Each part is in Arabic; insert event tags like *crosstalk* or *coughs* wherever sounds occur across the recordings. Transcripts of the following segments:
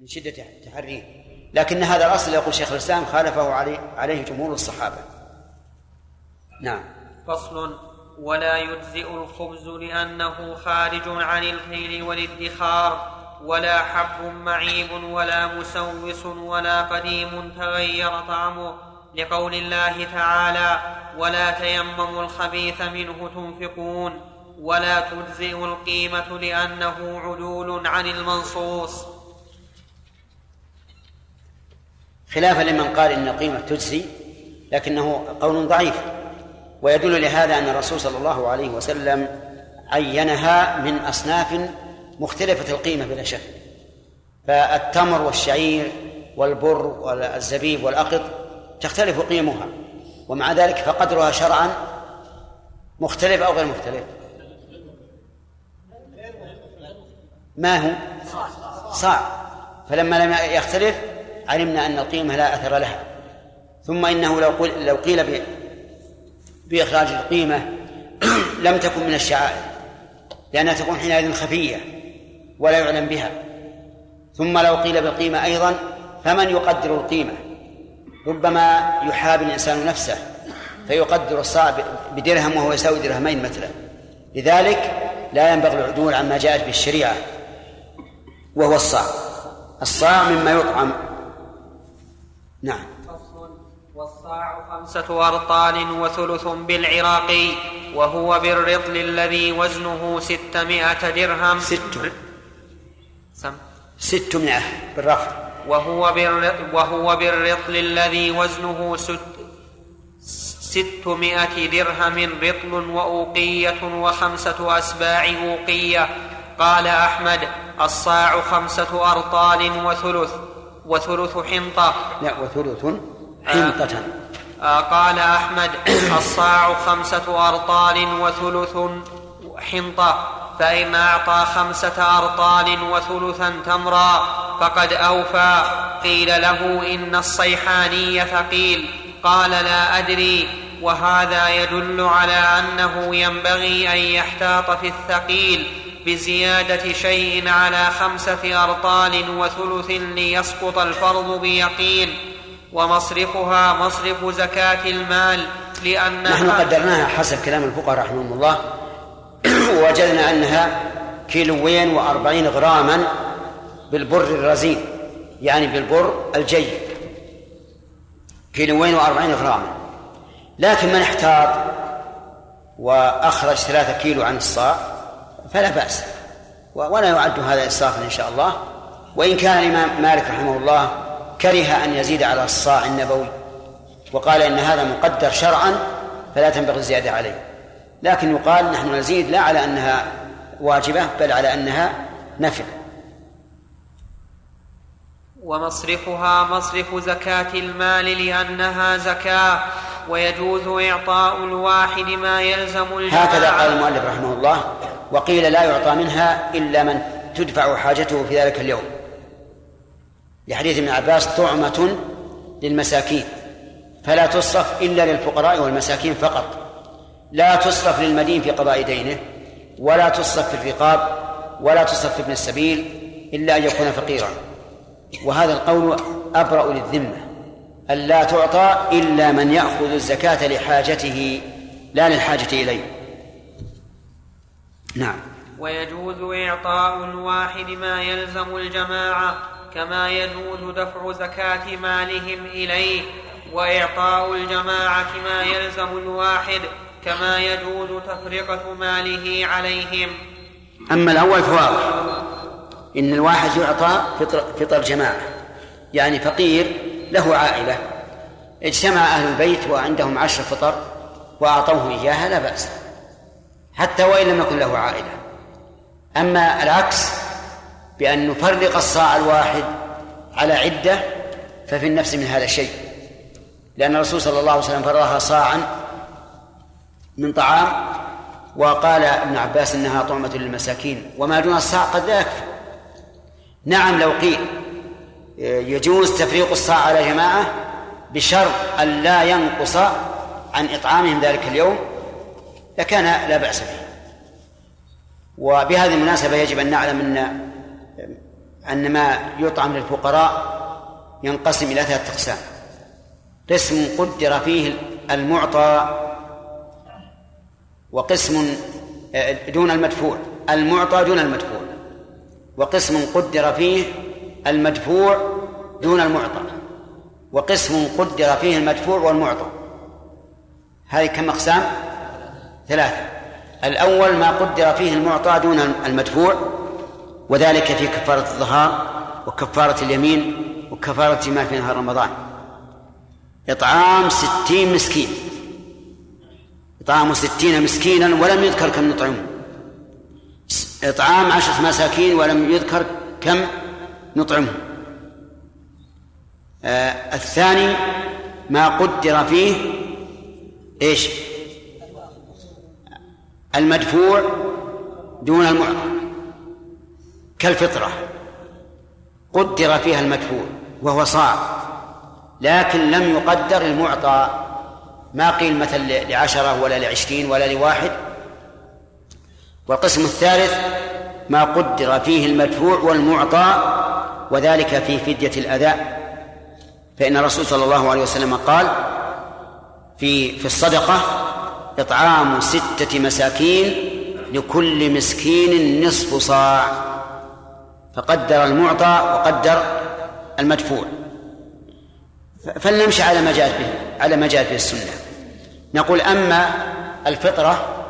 من شدة تحريه لكن هذا الأصل يقول شيخ الإسلام خالفه عليه, عليه جمهور الصحابة. نعم. فصل ولا يجزئ الخبز لأنه خارج عن الخيل والادخار ولا حب معيب ولا مسوس ولا قديم تغير طعمه. لقول الله تعالى ولا تيمموا الخبيث منه تنفقون ولا تجزئ القيمة لأنه عدول عن المنصوص. خلافا لمن قال إن القيمة تجزي لكنه قول ضعيف. ويدل لهذا أن الرسول صلى الله عليه وسلم عينها من أصناف مختلفة القيمة بلا شك. فالتمر والشعير والبر والزبيب والأقط تختلف قيمها ومع ذلك فقدرها شرعا مختلف أو غير مختلف. ما هو؟ صاع. فلما لم يختلف علمنا أن القيمة لا أثر لها. ثم إنه لو قل لو قيل بإخراج القيمة *clears throat* لم تكن من الشعائر لأنها تكون حينئذ خفية ولا يعلم بها. ثم لو قيل بالقيمة أيضا فمن يقدر القيمة؟ ربما يحاب الإنسان نفسه فيقدر الصاع بدرهم وهو يساوي درهمين مثلا. لذلك لا ينبغي العدول عما جاءت به الشريعة وهو الصاع. الصاع مما يطعم نعم. والصاع خمسة أرطال وثلث بالعراقي وهو بالرطل الذي وزنه ستمائة درهم. ست. سم. ستمائة بالرفع. وهو وهو بالرطل الذي وزنه ست ستمائة درهم رطل وأوقية وخمسة أسباع أوقية. قال أحمد الصاع خمسة أرطال وثلث. وثلث حنطة. لا وثلث حنطة. آه, آه قال أحمد *clears throat* الصاع خمسة أرطال وثلث حنطة. فإن أعطى خمسة أرطال وثلثا تمرا فقد أوفى. قيل له إن الصيحاني ثقيل. قال لا أدري. وهذا يدل على أنه ينبغي أن يحتاط في الثقيل. بزيادة شيء على خمسة أرطال وثلث ليسقط الفرض بيقين ومصرفها مصرف زكاة المال لأنها نحن قدرناها حسب كلام الفقهاء رحمهم الله. *clears throat* ووجدنا أنها كيلوين وأربعين غراما بالبر الرزين يعني بالبر الجيد. كيلوين وأربعين غراما. لكن من احتاط وأخرج ثلاثة كيلو عن الصاع فلا بأس. ولا يعد هذا إسرافا إن شاء الله. وإن كان الإمام مالك رحمه الله كره أن يزيد على الصاع النبوي وقال إن هذا مقدر شرعا فلا تنبغي الزيادة عليه. لكن يقال نحن نزيد لا على أنها واجبة بل على أنها نفع ومصرفها مصرف زكاة المال لأنها زكاة. ويجوز إعطاء الواحد ما يلزم الجماعة. هكذا قال المؤلف رحمه الله وقيل لا يعطى منها إلا من تدفع حاجته في ذلك اليوم. لحديث ابن عباس طعمة للمساكين. فلا تصرف إلا للفقراء والمساكين فقط. لا تصرف للمدين في قضاء دينه ولا تصرف في الرقاب ولا تصرف في ابن السبيل إلا أن يكون فقيرا. وهذا القول أبرأ للذمة. ألا تعطى إلا من يأخذ الزكاة لحاجته لا للحاجة إليه. نعم. ويجوز إعطاء الواحد ما يلزم الجماعة كما يجوز دفع زكاة مالهم إليه. وإعطاء الجماعة ما يلزم الواحد كما يجوز تفرقة ماله عليهم. أما الأول فواضح إن الواحد يعطى فطر, فطر جماعة يعني فقير له عائلة. اجتمع أهل البيت وعندهم عشر فطر وأعطوه إياها لا بأس. حتى وإن لم يكن له عائلة. أما العكس بأن نفرق الصاع الواحد على عدة ففي النفس من هذا الشيء. لأن الرسول صلى الله عليه وسلم فرغها صاعا من طعام وقال ابن عباس إنها طعمة للمساكين وما دون الصاع قد يكفي. نعم لو قيل يجوز تفريق الصاع على جماعة بشرط أن لا ينقص عن إطعامهم ذلك اليوم لكان لا بأس به. وبهذه المناسبة يجب أن نعلم أن أن ما يطعم للفقراء ينقسم إلى ثلاثة أقسام. قسم قدر فيه المعطى وقسم آه، دون المدفوع. المعطى دون المدفوع. وقسم قدر فيه المدفوع دون المعطى وقسم قدر فيه المدفوع والمعطى. هذه كم أقسام؟ ثلاثة. الأول ما قدر فيه المعطى دون المدفوع وذلك في كفارة الظهار وكفارة اليمين وكفارة ما في نهار رمضان. إطعام ستين مسكين. إطعام ستين مسكينا ولم يذكر كم نطعمه. إطعام عشرة مساكين ولم يذكر كم؟ نطعمه. آه الثاني ما قدر فيه إيش؟ المدفوع دون المعطى. كالفطرة. قدر فيها المدفوع وهو صاع لكن لم يقدر المعطى. ما قيل مثل لعشرة ولا لعشرين ولا لواحد. والقسم الثالث ما قدر فيه المدفوع والمعطى وذلك في فدية الأداء فإن الرسول صلى الله عليه وسلم قال في في الصدقة إطعام ستة مساكين لكل مسكين نصف صاع. فقدر المعطى وقدر المدفوع. فلنمشي على ما جاءت به على ما جاءت به السنة. نقول أما الفطرة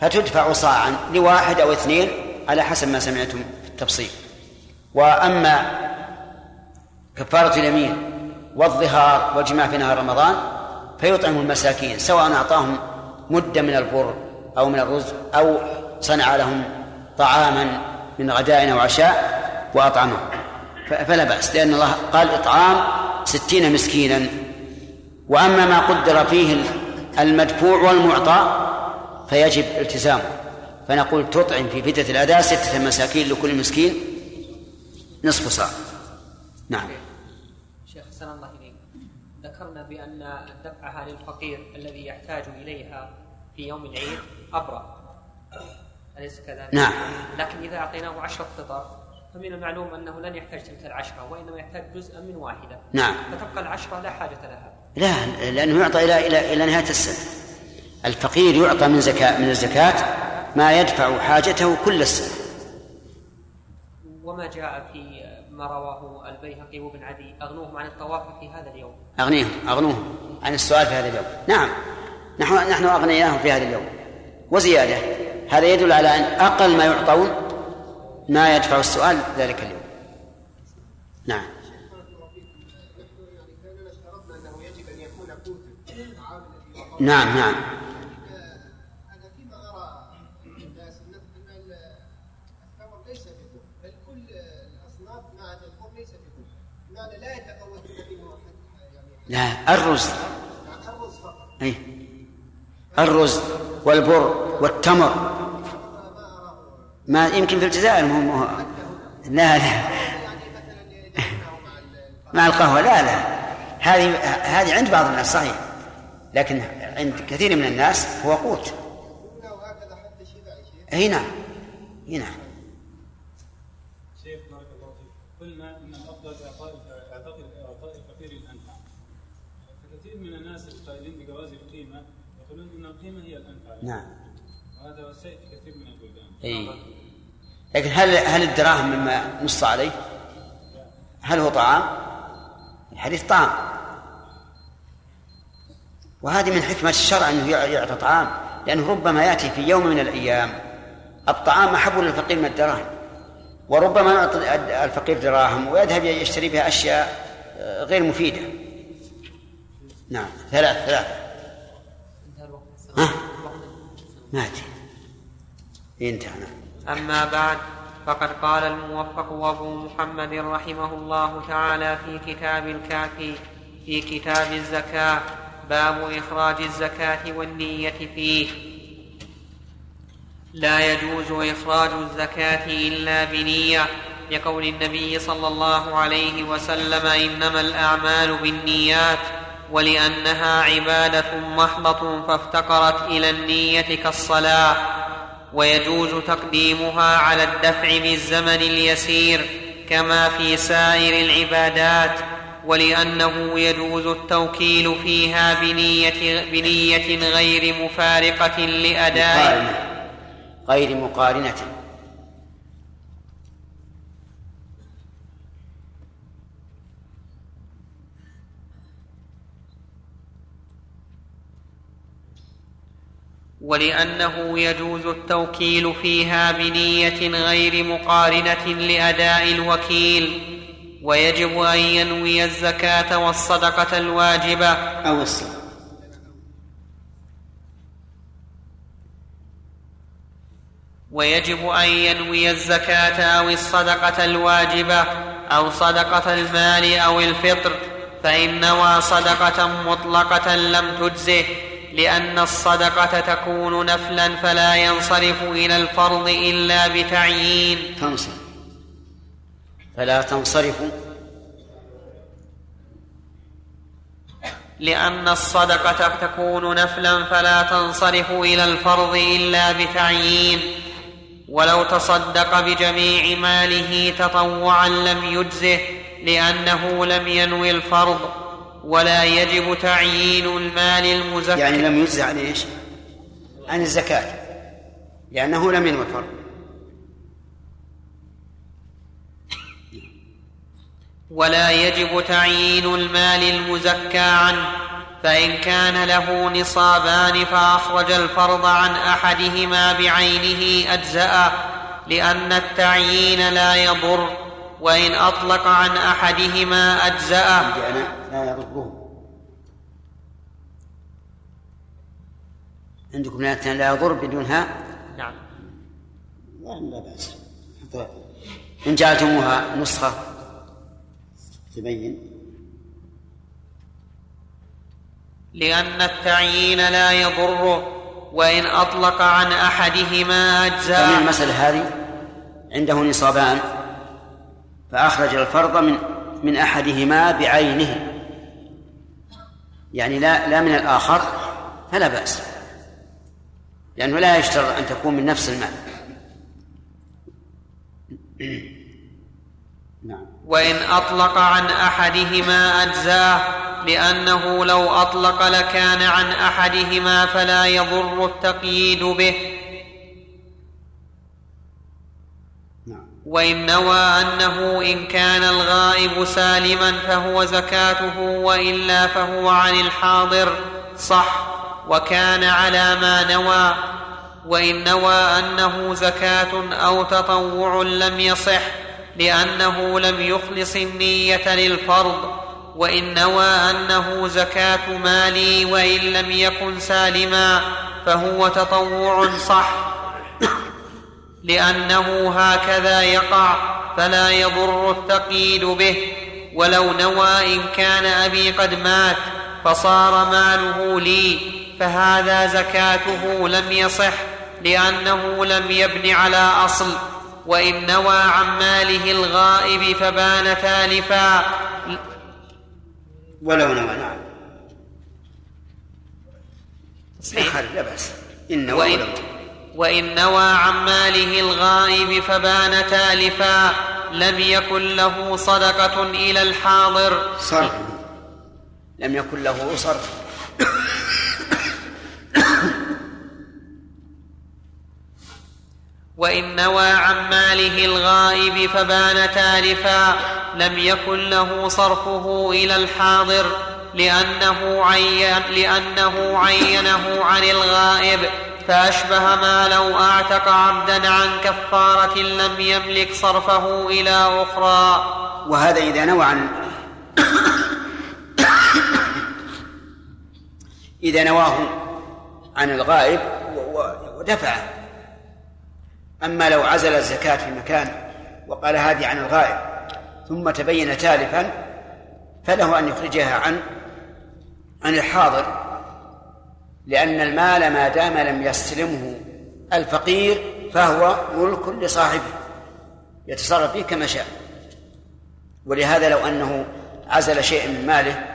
فتدفع صاعا لواحد أو اثنين على حسب ما سمعتم في التفصيل. وأما كفارة اليمين والظهار والجماع في نهار رمضان فيطعم المساكين سواء أعطاهم مدة من البر أو من الرز أو صنع لهم طعاما من غداء أو عشاء وأطعمهم فلا بأس لأن الله قال إطعام ستين مسكينا. وأما ما قدر فيه المدفوع والمعطى فيجب التزامه. فنقول تطعم في فتة الأداء ستة مساكين لكل مسكين نصف صاع. نعم. شيخ سلام الله إليك ذكرنا بأن دفعها للفقير الذي يحتاج إليها في يوم العيد أبرأ. أليس كذلك؟ نعم. لكن إذا أعطيناه عشرة فطر فمن المعلوم أنه لن يحتاج تلك العشرة وإنما يحتاج جزءا من واحدة. نعم. فتبقى العشرة لا حاجة لها. لا لأنه يعطى إلى إلى إلى نهاية السنة. الفقير يعطى من زكاة من الزكاة ما يدفع حاجته كل السنة. وما جاء في ما رواه البيهقي وابن عدي. أغنوهم عن الطواف في هذا اليوم. أغنيهم أغنوهم عن السؤال في هذا اليوم. نعم نحن نحن أغنيناهم في هذا اليوم. وزيادة هذا يدل على أن أقل ما يعطون ما يدفع السؤال ذلك اليوم. نعم. نعم نعم أنا فيما ارى الناس ان الثمر ليس بكل بل كل الاصناف مع الثمر ليس بكل بمعنى لا يتفوت منه يعني لا الرز. أي الرز والبر والتمر. ما يمكن في الجزائر مو لا لا. مع القهوة لا لا. هذه هذه عند بعض الناس صحيح. لكن عند كثير من الناس هو قوت. أي نعم اي نعم شيخ بارك الله فيك قلنا ان الافضل اعطاء اعطاء اعطاء الفقير الانفع فكثير من الناس القائلين بجواز القيمه القيمه هي الانفع نعم. وهذا كثير من البلدان. إي. لكن هل هل الدراهم مما نص عليه؟ هل هو طعام؟ الحديث طعام. وهذه من حكمة الشرع أنه يعطى طعام. لأنه ربما يأتي في يوم من الأيام الطعام أحب للفقير من الدراهم. وربما يعطي الفقير دراهم ويذهب يشتري بها أشياء آه، غير مفيدة. نعم. ثلاث ثلاثة. ها؟ ما أدري انتهى نعم أما بعد فقد قال الموفق أبو محمد رحمه الله تعالى في كتاب الكافي في كتاب الزكاة باب إخراج الزكاة والنية فيه. لا يجوز إخراج الزكاة إلا بنية لقول النبي صلى الله عليه وسلم إنما الأعمال بالنيات. ولأنها عبادة محضة فافتقرت إلى النية كالصلاة ويجوز تقديمها على الدفع بالزمن اليسير كما في سائر العبادات ولأنه يجوز التوكيل فيها بنية, بنية غير مفارقة لأداء غير مقارنة. ولأنه يجوز التوكيل فيها بنية غير مقارنة لأداء الوكيل ويجب أن ينوي الزكاة والصدقة الواجبة. أو الصلاة. ويجب أن ينوي الزكاة أو الصدقة الواجبة أو صدقة المال أو الفطر فإن نوى صدقة مطلقة لم تجزه. لأن الصدقة تكون نفلا فلا ينصرف إلى الفرض إلا بتعيين. تنصرف فلا تنصرف. لأن الصدقة تكون نفلا فلا تنصرف إلى الفرض إلا بتعيين. ولو تصدق بجميع ماله تطوعا لم يجزه لأنه لم ينوي الفرض. ولا يجب تعيين المال المزكى. يعني لم يجزى عن إيش؟ عن الزكاة. لأنه لم ينوي الفرض. ولا يجب تعيين المال المزكى عنه. فإن كان له نصابان فأخرج الفرض عن أحدهما بعينه أجزأه لأن التعيين لا يضر. وإن أطلق عن أحدهما أجزأه. أنا لا يضره. عندكم لا يضر بدونها نعم. لا بأس. إن جعلتموها نسخة. تبين. لأن التعيين لا يضره وإن أطلق عن أحدهما أجزاء فمن المسألة هذه عنده نصابان. فأخرج الفرض من من أحدهما بعينه. يعني لا لا من الآخر فلا بأس. لأنه لا يشترط أن تكون من نفس المال. *clears throat* نعم. وإن أطلق عن أحدهما أجزاه لأنه لو أطلق لكان عن أحدهما فلا يضر التقييد به. وإن نوى أنه إن كان الغائب سالما فهو زكاته وإلا فهو عن الحاضر صح وكان على ما نوى. وإن نوى أنه زكاة أو تطوع لم يصح لأنه لم يخلص النية للفرض. وإن نوى أنه زكاة مالي وإن لم يكن سالما فهو تطوع صح لأنه هكذا يقع فلا يضر التقييد به. ولو نوى إن كان أبي قد مات فصار ماله لي فهذا زكاته لم يصح لأنه لم يبن على أصل. وإن نوى عن ماله الغائب فبان تالفا ولو نوى نعم. صحيح؟ لا بأس. إن نوى. وإن, نوى عن ماله الغائب فبان تالفا لم يكن له صدقة إلى الحاضر. صرف لم يكن له صرف وإن نوى عن ماله الغائب فبان تالفا لم يكن له صرفه إلى الحاضر. لأنه, عين لأنه عينه عن الغائب. فأشبه ما لو أعتق عبدا عن كفارة لم يملك صرفه إلى أخرى. وهذا إذا نوى عن إذا نواه عن الغائب ودفعه. أما لو عزل الزكاة في مكان وقال هذه عن الغائب ثم تبين تالفا فله أن يخرجها عن عن الحاضر. لأن المال ما دام لم يستلمه الفقير فهو ملك لصاحبه يتصرف فيه كما شاء. ولهذا لو أنه عزل شيئا من ماله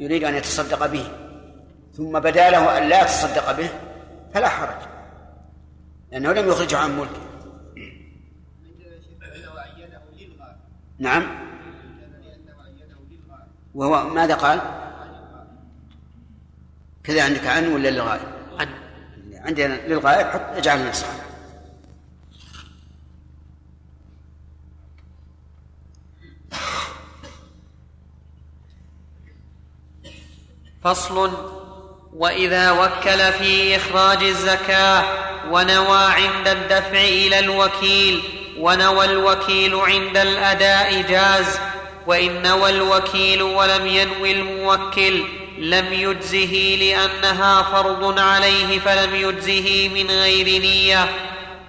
يريد أن يتصدق به. ثم بدا له أن لا يتصدق به فلا حرج لأنه لم يخرجه عن ملكه. نعم. وهو ماذا قال؟ كذا عندك عن ولا للغائب عن. عندنا للغائب حط اجعل نصها فصل. وإذا وكل في إخراج الزكاة ونوى عند الدفع إلى الوكيل ونوى الوكيل عند الأداء جاز وإن نوى الوكيل ولم ينوي الموكل لم يجزه لأنها فرض عليه فلم يجزه من غير نية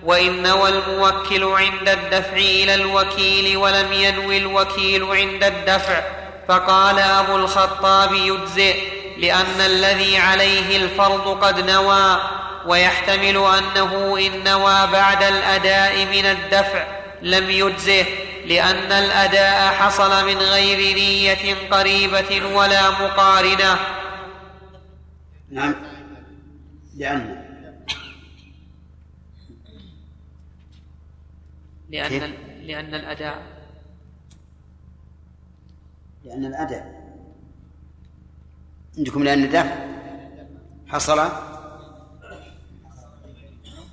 وان نوى الموكل عند الدفع إلى الوكيل ولم ينوي الوكيل عند الدفع. فقال أبو الخطاب يجزئ لأن الذي عليه الفرض قد نوى ويحتمل أنه إن نوى بعد الأداء من الدفع. لم يجزه لأن الأداء حصل من غير نية قريبة ولا مقارنة. نعم. لأن. لأن؟ لأن الأداء. لأن الأداء. عندكم لأن الدفع حصل.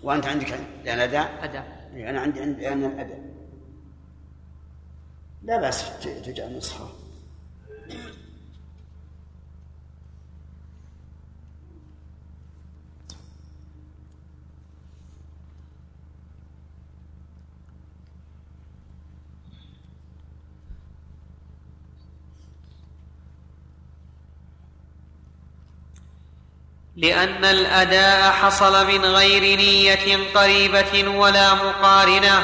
وأنت عندك لأن الأداء. أداء. أي أنا عندي عندي لأن الأداء لا بأس تجعل نسخة لأن الأداء حصل من غير نية قريبة ولا مقارنة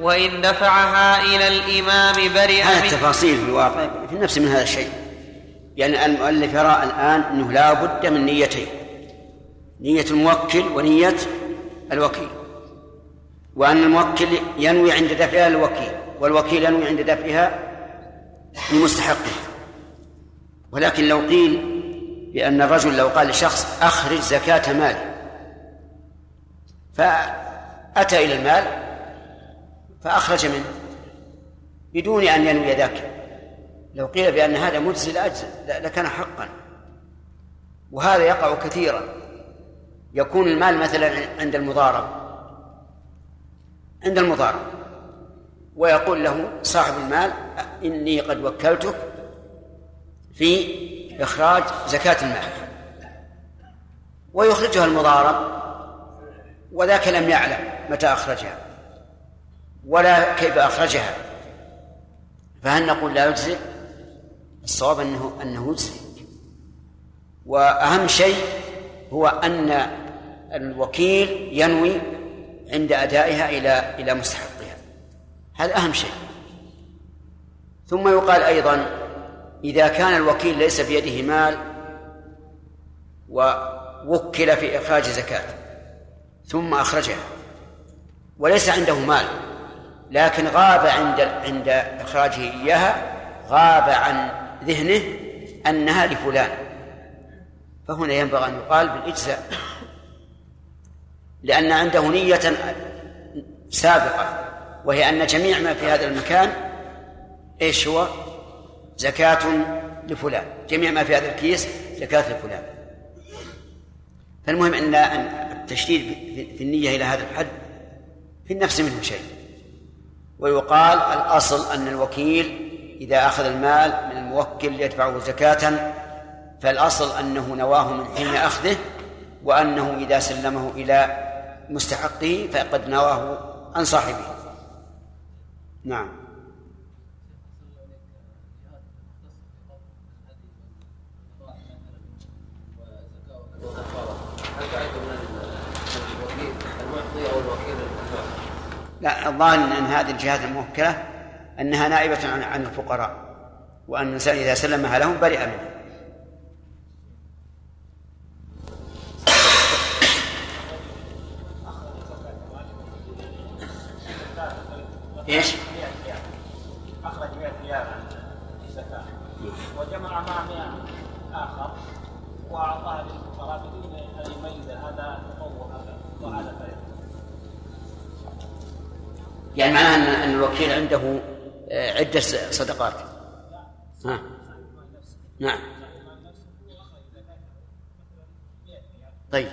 وإن دفعها إلى الإمام برئ هذه التفاصيل في الواقع في النفس من هذا الشيء. يعني المؤلف يرى الآن أنه لا بد من نيتين نية الموكل ونية الوكيل. وأن الموكل ينوي عند دفعها للوكيل والوكيل ينوي عند دفعها لمستحقه ولكن لو قيل بأن الرجل لو قال لشخص أخرج زكاة مالي فأتى إلى المال فأخرج منه بدون أن ينوي ذاك. لو قيل بأن هذا مجزي لأجزي لكان حقا. وهذا يقع كثيرا. يكون المال مثلا عند المضارب عند المضارب ويقول له صاحب المال إني قد وكلتك في إخراج زكاة المال. ويخرجها المضارب وذاك لم يعلم متى أخرجها ولا كيف أخرجها. فهل نقول لا يجزئ؟ الصواب أنه أنه يجزئ وأهم شيء هو أن الوكيل ينوي عند أدائها إلى إلى مستحقها. هذا أهم شيء. ثم يقال أيضا إذا كان الوكيل ليس بيده مال ووكل في إخراج زكاة ثم أخرجها وليس عنده مال لكن غاب عند عند إخراجه إياها غاب عن ذهنه أنها لفلان. فهنا ينبغي أن يقال بالإجزاء لأن عنده نية سابقة وهي أن جميع ما في هذا المكان إيش هو؟ زكاة لفلان. جميع ما في هذا الكيس زكاة لفلان. فالمهم أن التشديد في النية إلى هذا الحد في النفس منه شيء. ويقال الأصل أن الوكيل إذا أخذ المال من الموكل يدفعه زكاة فالأصل أنه نواه من حين أخذه وأنه إذا سلمه إلى مستحقه فقد نواه عن صاحبه. نعم. لا الظاهر ان هذه الجهات الموكلة أنها نائبة عن عن الفقراء وأن الإنسان إذا سلمها لهم برئ منها إيش؟ أخرج 100 ريال زكاة وجمع مع 100 آخر وأعطاها للفقراء بدون يعني معناها ان الوكيل عنده آه، عدة صدقات. ها. نعم. طيب.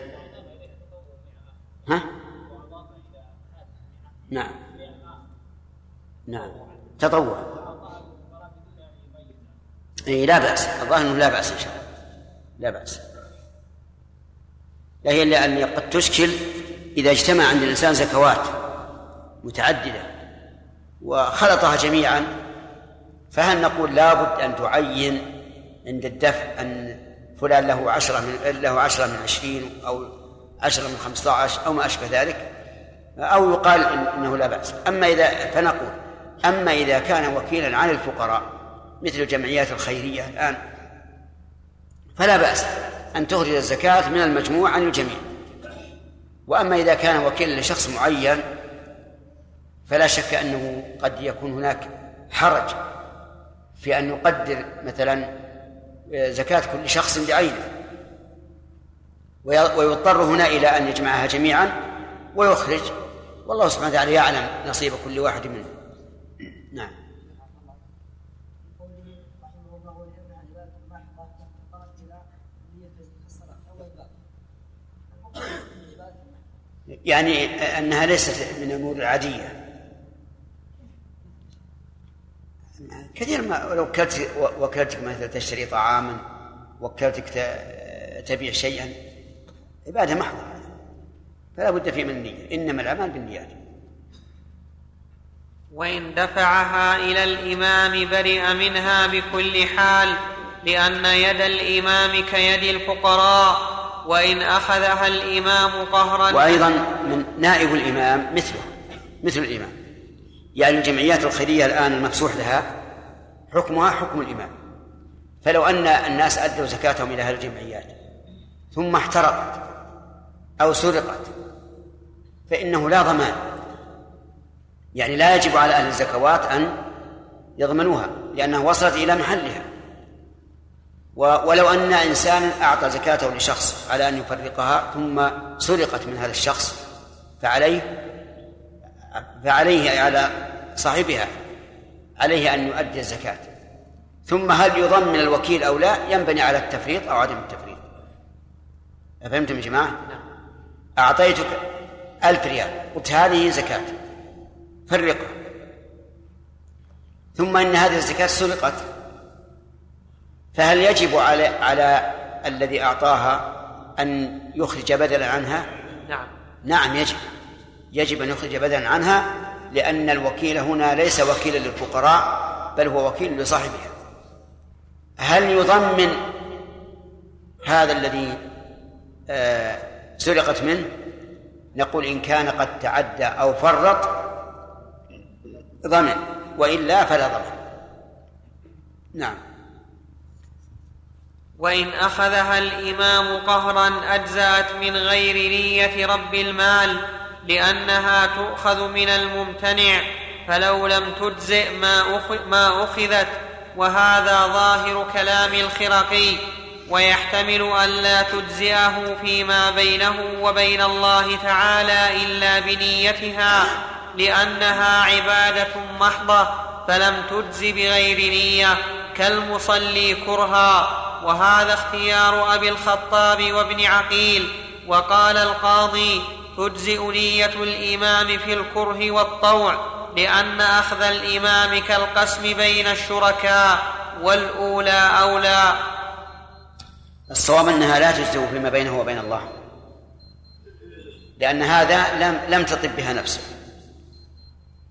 ها. نعم. نعم. تطوع. اي لا بأس. الظاهر إنه لا بأس إن شاء الله. لا بأس. هي لأن قد تشكل إذا اجتمع عند الإنسان زكوات متعددة وخلطها جميعا فهل نقول لابد أن تعين عند الدفع أن فلان له عشرة من له عشرة من عشرين أو عشرة من خمسة عشر أو ما أشبه ذلك؟ أو يقال إنه لا بأس. أما إذا فنقول أما إذا كان وكيلا عن الفقراء مثل الجمعيات الخيرية الآن فلا بأس. أن تخرج الزكاة من المجموع عن الجميع. وأما إذا كان وكيلا لشخص معين فلا شك أنه قد يكون هناك حرج في أن يقدر مثلا زكاة كل شخص بعينه. ويضطر هنا إلى أن يجمعها جميعا ويخرج. والله سبحانه وتعالى يعلم نصيب كل واحد منه. نعم. يعني أنها ليست من الأمور العادية. كثير ما لو وكلت وكلتك مثلا تشتري طعاما وكلتك تبيع شيئا عبادة محضة فلا بد في من النية إنما الأعمال بالنيات. وإن دفعها إلى الإمام برئ منها بكل حال لأن يد الإمام كيد الفقراء. وإن أخذها الإمام قهرا. وأيضا من نائب الإمام مثله مثل الإمام. يعني الجمعيات الخيرية الآن المفسوح لها حكمها حكم الإمام. فلو أن الناس أدوا زكاتهم إلى هذه الجمعيات ثم احترقت أو سرقت فإنه لا ضمان. يعني لا يجب على أهل الزكوات أن يضمنوها لأنها وصلت إلى محلها. ولو أن إنسانا أعطى زكاته لشخص على أن يفرقها ثم سرقت من هذا الشخص فعليه فعليه على صاحبها عليه أن يؤدي الزكاة. ثم هل يضمن الوكيل أو لا؟ ينبني على التفريط أو عدم التفريط. أفهمتم يا جماعة؟ أعطيتك ألف ريال قلت هذه زكاة. فرقها. ثم إن هذه الزكاة سرقت فهل يجب على على الذي أعطاها أن يخرج بدلا عنها؟ نعم. نعم يجب. يجب أن يخرج بدلا عنها لأن الوكيل هنا ليس وكيلا للفقراء بل هو وكيل لصاحبها. هل يضمن هذا الذي آه، سرقت منه؟ نقول إن كان قد تعدى أو فرط ضمن. وإلا فلا ضمن. نعم. وإن أخذها الإمام قهرا أجزأت من غير نية رب المال لأنها تؤخذ من الممتنع فلو لم تجزئ ما, أخذت وهذا ظاهر كلام الخرقي. ويحتمل ألا تجزئه فيما بينه وبين الله تعالى إلا بنيتها. لأنها عبادة محضة فلم تجز بغير نية كالمصلي كرها. وهذا اختيار أبي الخطاب وابن عقيل. وقال القاضي تجزئ نية الإمام في الكره والطوع لأن أخذ الإمام كالقسم بين الشركاء والأولى أولى. الصواب أنها لا تجزئ فيما بينه وبين الله لأن هذا لم لم تطب بها نفسه.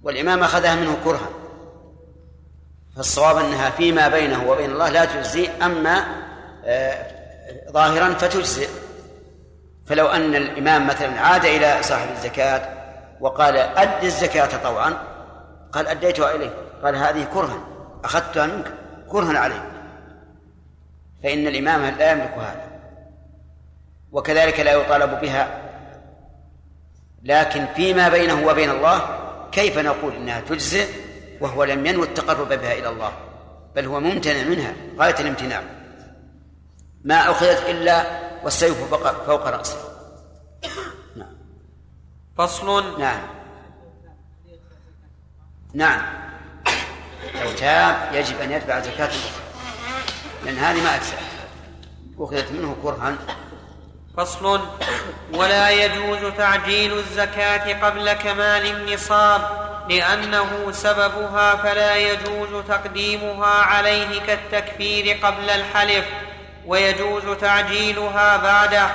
والإمام أخذها منه كرها. فالصواب أنها فيما بينه وبين الله لا تجزي أما آه، ظاهرا فتجزئ. فلو أن الإمام مثلا عاد إلى صاحب الزكاة وقال أد الزكاة طوعا قال أديتها إليه. قال هذه كرها أخذتها منك كرها عليه فإن الإمام لا يملك هذا. وكذلك لا يطالب بها. لكن فيما بينه وبين الله كيف نقول إنها تجزئ وهو لم ينوي التقرب بها إلى الله؟ بل هو ممتنع منها غاية الامتناع. ما أخذت إلا والسيف فوق, فوق رأسه. نعم. فصل. نعم. نعم. لو تاب يجب أن يدفع زكاة أخرى لأن هذه ما أجزأت أخذت منه كرها فصل. ولا يجوز تعجيل الزكاة قبل كمال النصاب لأنه سببها فلا يجوز تقديمها عليه كالتكفير قبل الحلف ويجوز تعجيلها بعده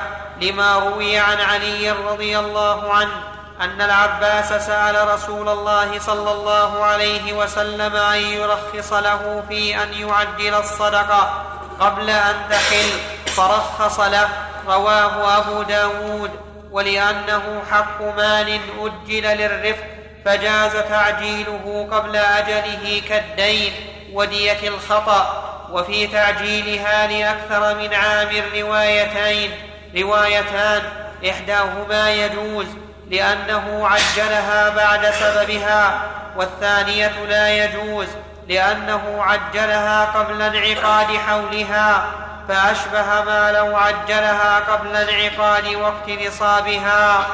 لما روي عن علي رضي الله عنه أن العباس سأل رسول الله صلى الله عليه وسلم أن يرخص له في أن يعجل الصدقة قبل أن تحل فرخص له. رواه أبو داود ولأنه حق مال أجل للرفق فجاز تعجيله قبل أجله كالدين وديه الخطأ. وفي تعجيلها لأكثر من عام روايتين روايتان إحداهما يجوز لأنه عجلها بعد سببها والثانية لا يجوز لأنه عجلها قبل انعقاد حولها. فأشبه ما لو عجلها قبل انعقاد وقت نصابها.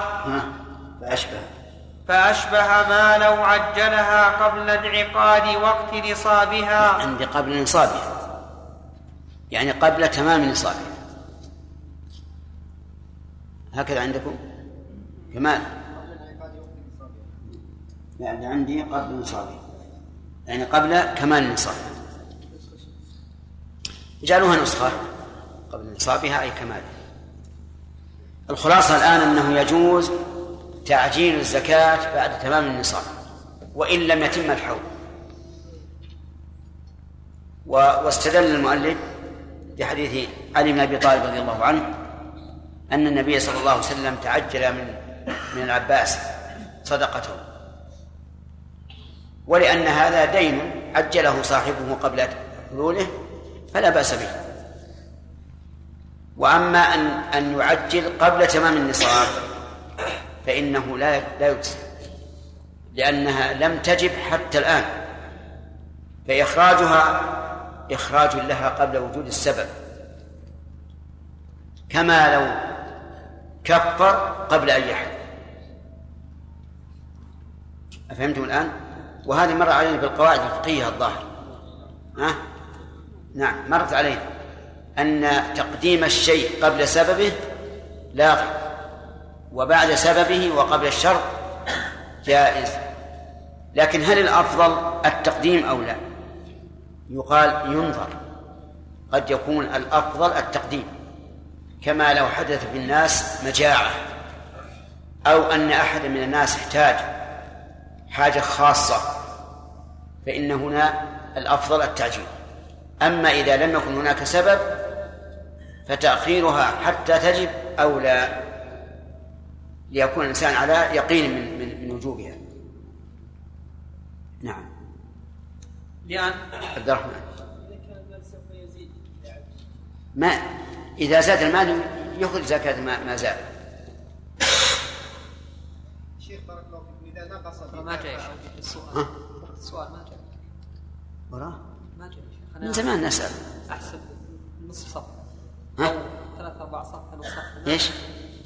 فأشبه. فأشبه ما لو عجلها قبل انعقاد وقت نصابها. عندي قبل نصابها. يعني قبل تمام نصابها. هكذا عندكم؟ كمال. يعني عندي قبل نصابها. يعني قبل كمال النصاب اجعلوها نسخة قبل نصابها أي كمالها الخلاصة الآن أنه يجوز تعجيل الزكاة بعد تمام النصاب وإن لم يتم الحول. واستدل المؤلف بحديث علي بن أبي طالب رضي الله عنه أن النبي صلى الله عليه وسلم تعجل من من العباس صدقته. ولأن هذا دين عجله صاحبه قبل حلوله فلا بأس به. وأما أن أن يعجل قبل تمام النصاب فإنه لا لا يجزي لأنها لم تجب حتى الآن. فإخراجها إخراج لها قبل وجود السبب. كما لو كفر قبل أن يحل. أفهمتم الآن؟ وهذه مر علينا في القواعد الفقهية الظاهر ها؟ نعم مرت علينا. أن تقديم الشيء قبل سببه لاغي وبعد سببه وقبل الشرط جائز. لكن هل الأفضل التقديم أو لا؟ يقال ينظر. قد يكون الأفضل التقديم. كما لو حدث في الناس مجاعة. أو أن أحد من الناس احتاج حاجة خاصة. فإن هنا الأفضل التعجيل. أما إذا لم يكن هناك سبب فتأخيرها حتى تجب أولى ليكون الإنسان على يقين من من, من وجوبها. نعم. لأن عبد الرحمن. ما إذا زاد المال يخرج زكاة ما, ما زاد. شيخ بارك الله فيكم إذا نقص ما جاء السؤال؟ السؤال ما جاء. وراه ما جاء يا شيخ من أنا زمان نسأل أحسب نصف صفحة. ها؟ ثلاث أرباع صفحة نصف صفحة. إيش؟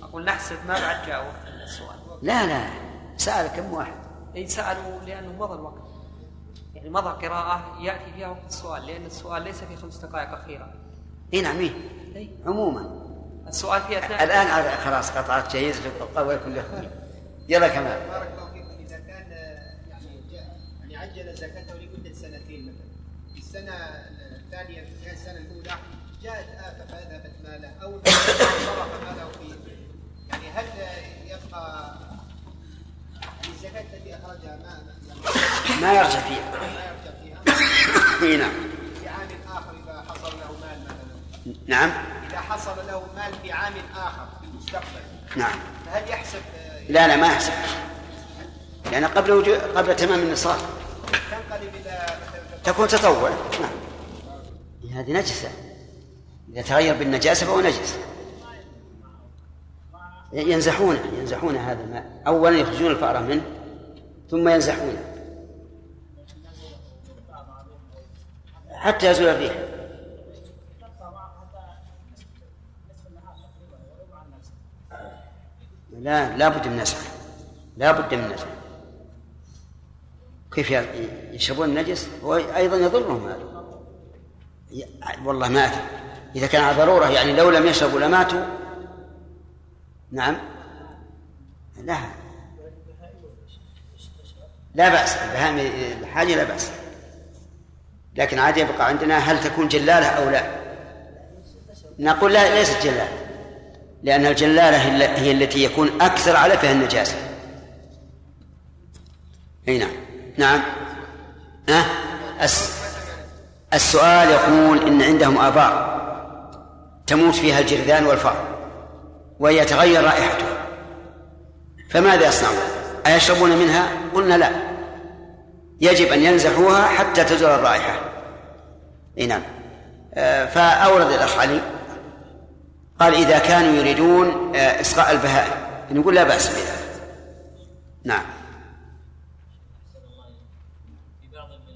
أقول نحسب ما بعد جاء وقت السؤال. لا لا. سأل كم واحد؟ أي سألوا لأنه مضى الوقت. يعني مضى قراءة يأتي فيها وقت السؤال لأن السؤال ليس في خمس دقائق أخيرة إي نعم إيه. أي. عموما. السؤال في أثناء الآن خلاص قطعت القول كله يلا كمال. بارك الله فيكم إذا كان يعني جاء يعني عجل زكاته السنة الثانية في السنة الأولى جاءت آفة فأذهبت ماله. أو *coughs* صرف ماله في يعني هل يبقى الزكاه التي اخرجها ما ما يرجع فيها. ما يرجع فيها؟ اي *coughs* نعم. في عام آخر إذا حصل له مال مثلا. نعم. إذا حصل له مال في عام آخر في المستقبل. نعم. فهل يحسب لا لا ما يحسب. لأن قبل قبل تمام النصاب. تنقلب تكون تطوع. نعم. هذه نجسة. إذا تغير بالنجاسة فهو نجس. ينزحونه ينزحون هذا الماء. أولا يخرجون الفأرة منه ثم ينزحونه حتى يزول الريح. لا لا بد من نسخ لا بد من نسخ كيف يشربون النجس؟ وأيضا يضرهم هذا. والله ما أدري. إذا كان على ضرورة يعني لو لم يشربوا لماتوا نعم. لا. لا بأس. البهائم الحاجة لا بأس. لكن عاد يبقى عندنا هل تكون جلالة أو لا؟ نقول لا ليست جلالة. لأن الجلالة هي التي يكون أكثر على فيها النجاسة أي نعم. نعم. أه؟ السؤال يقول إن عندهم آبار تموت فيها الجرذان والفأر ويتغير رائحتها فماذا يصنعون؟ أيشربون منها؟ قلنا لا. يجب أن ينزحوها حتى تزول الرائحة. إي نعم. آه، فأورد الأخ علي. قال إذا كانوا يريدون آه، إسقاء البهائم. نقول لا بأس بها نعم.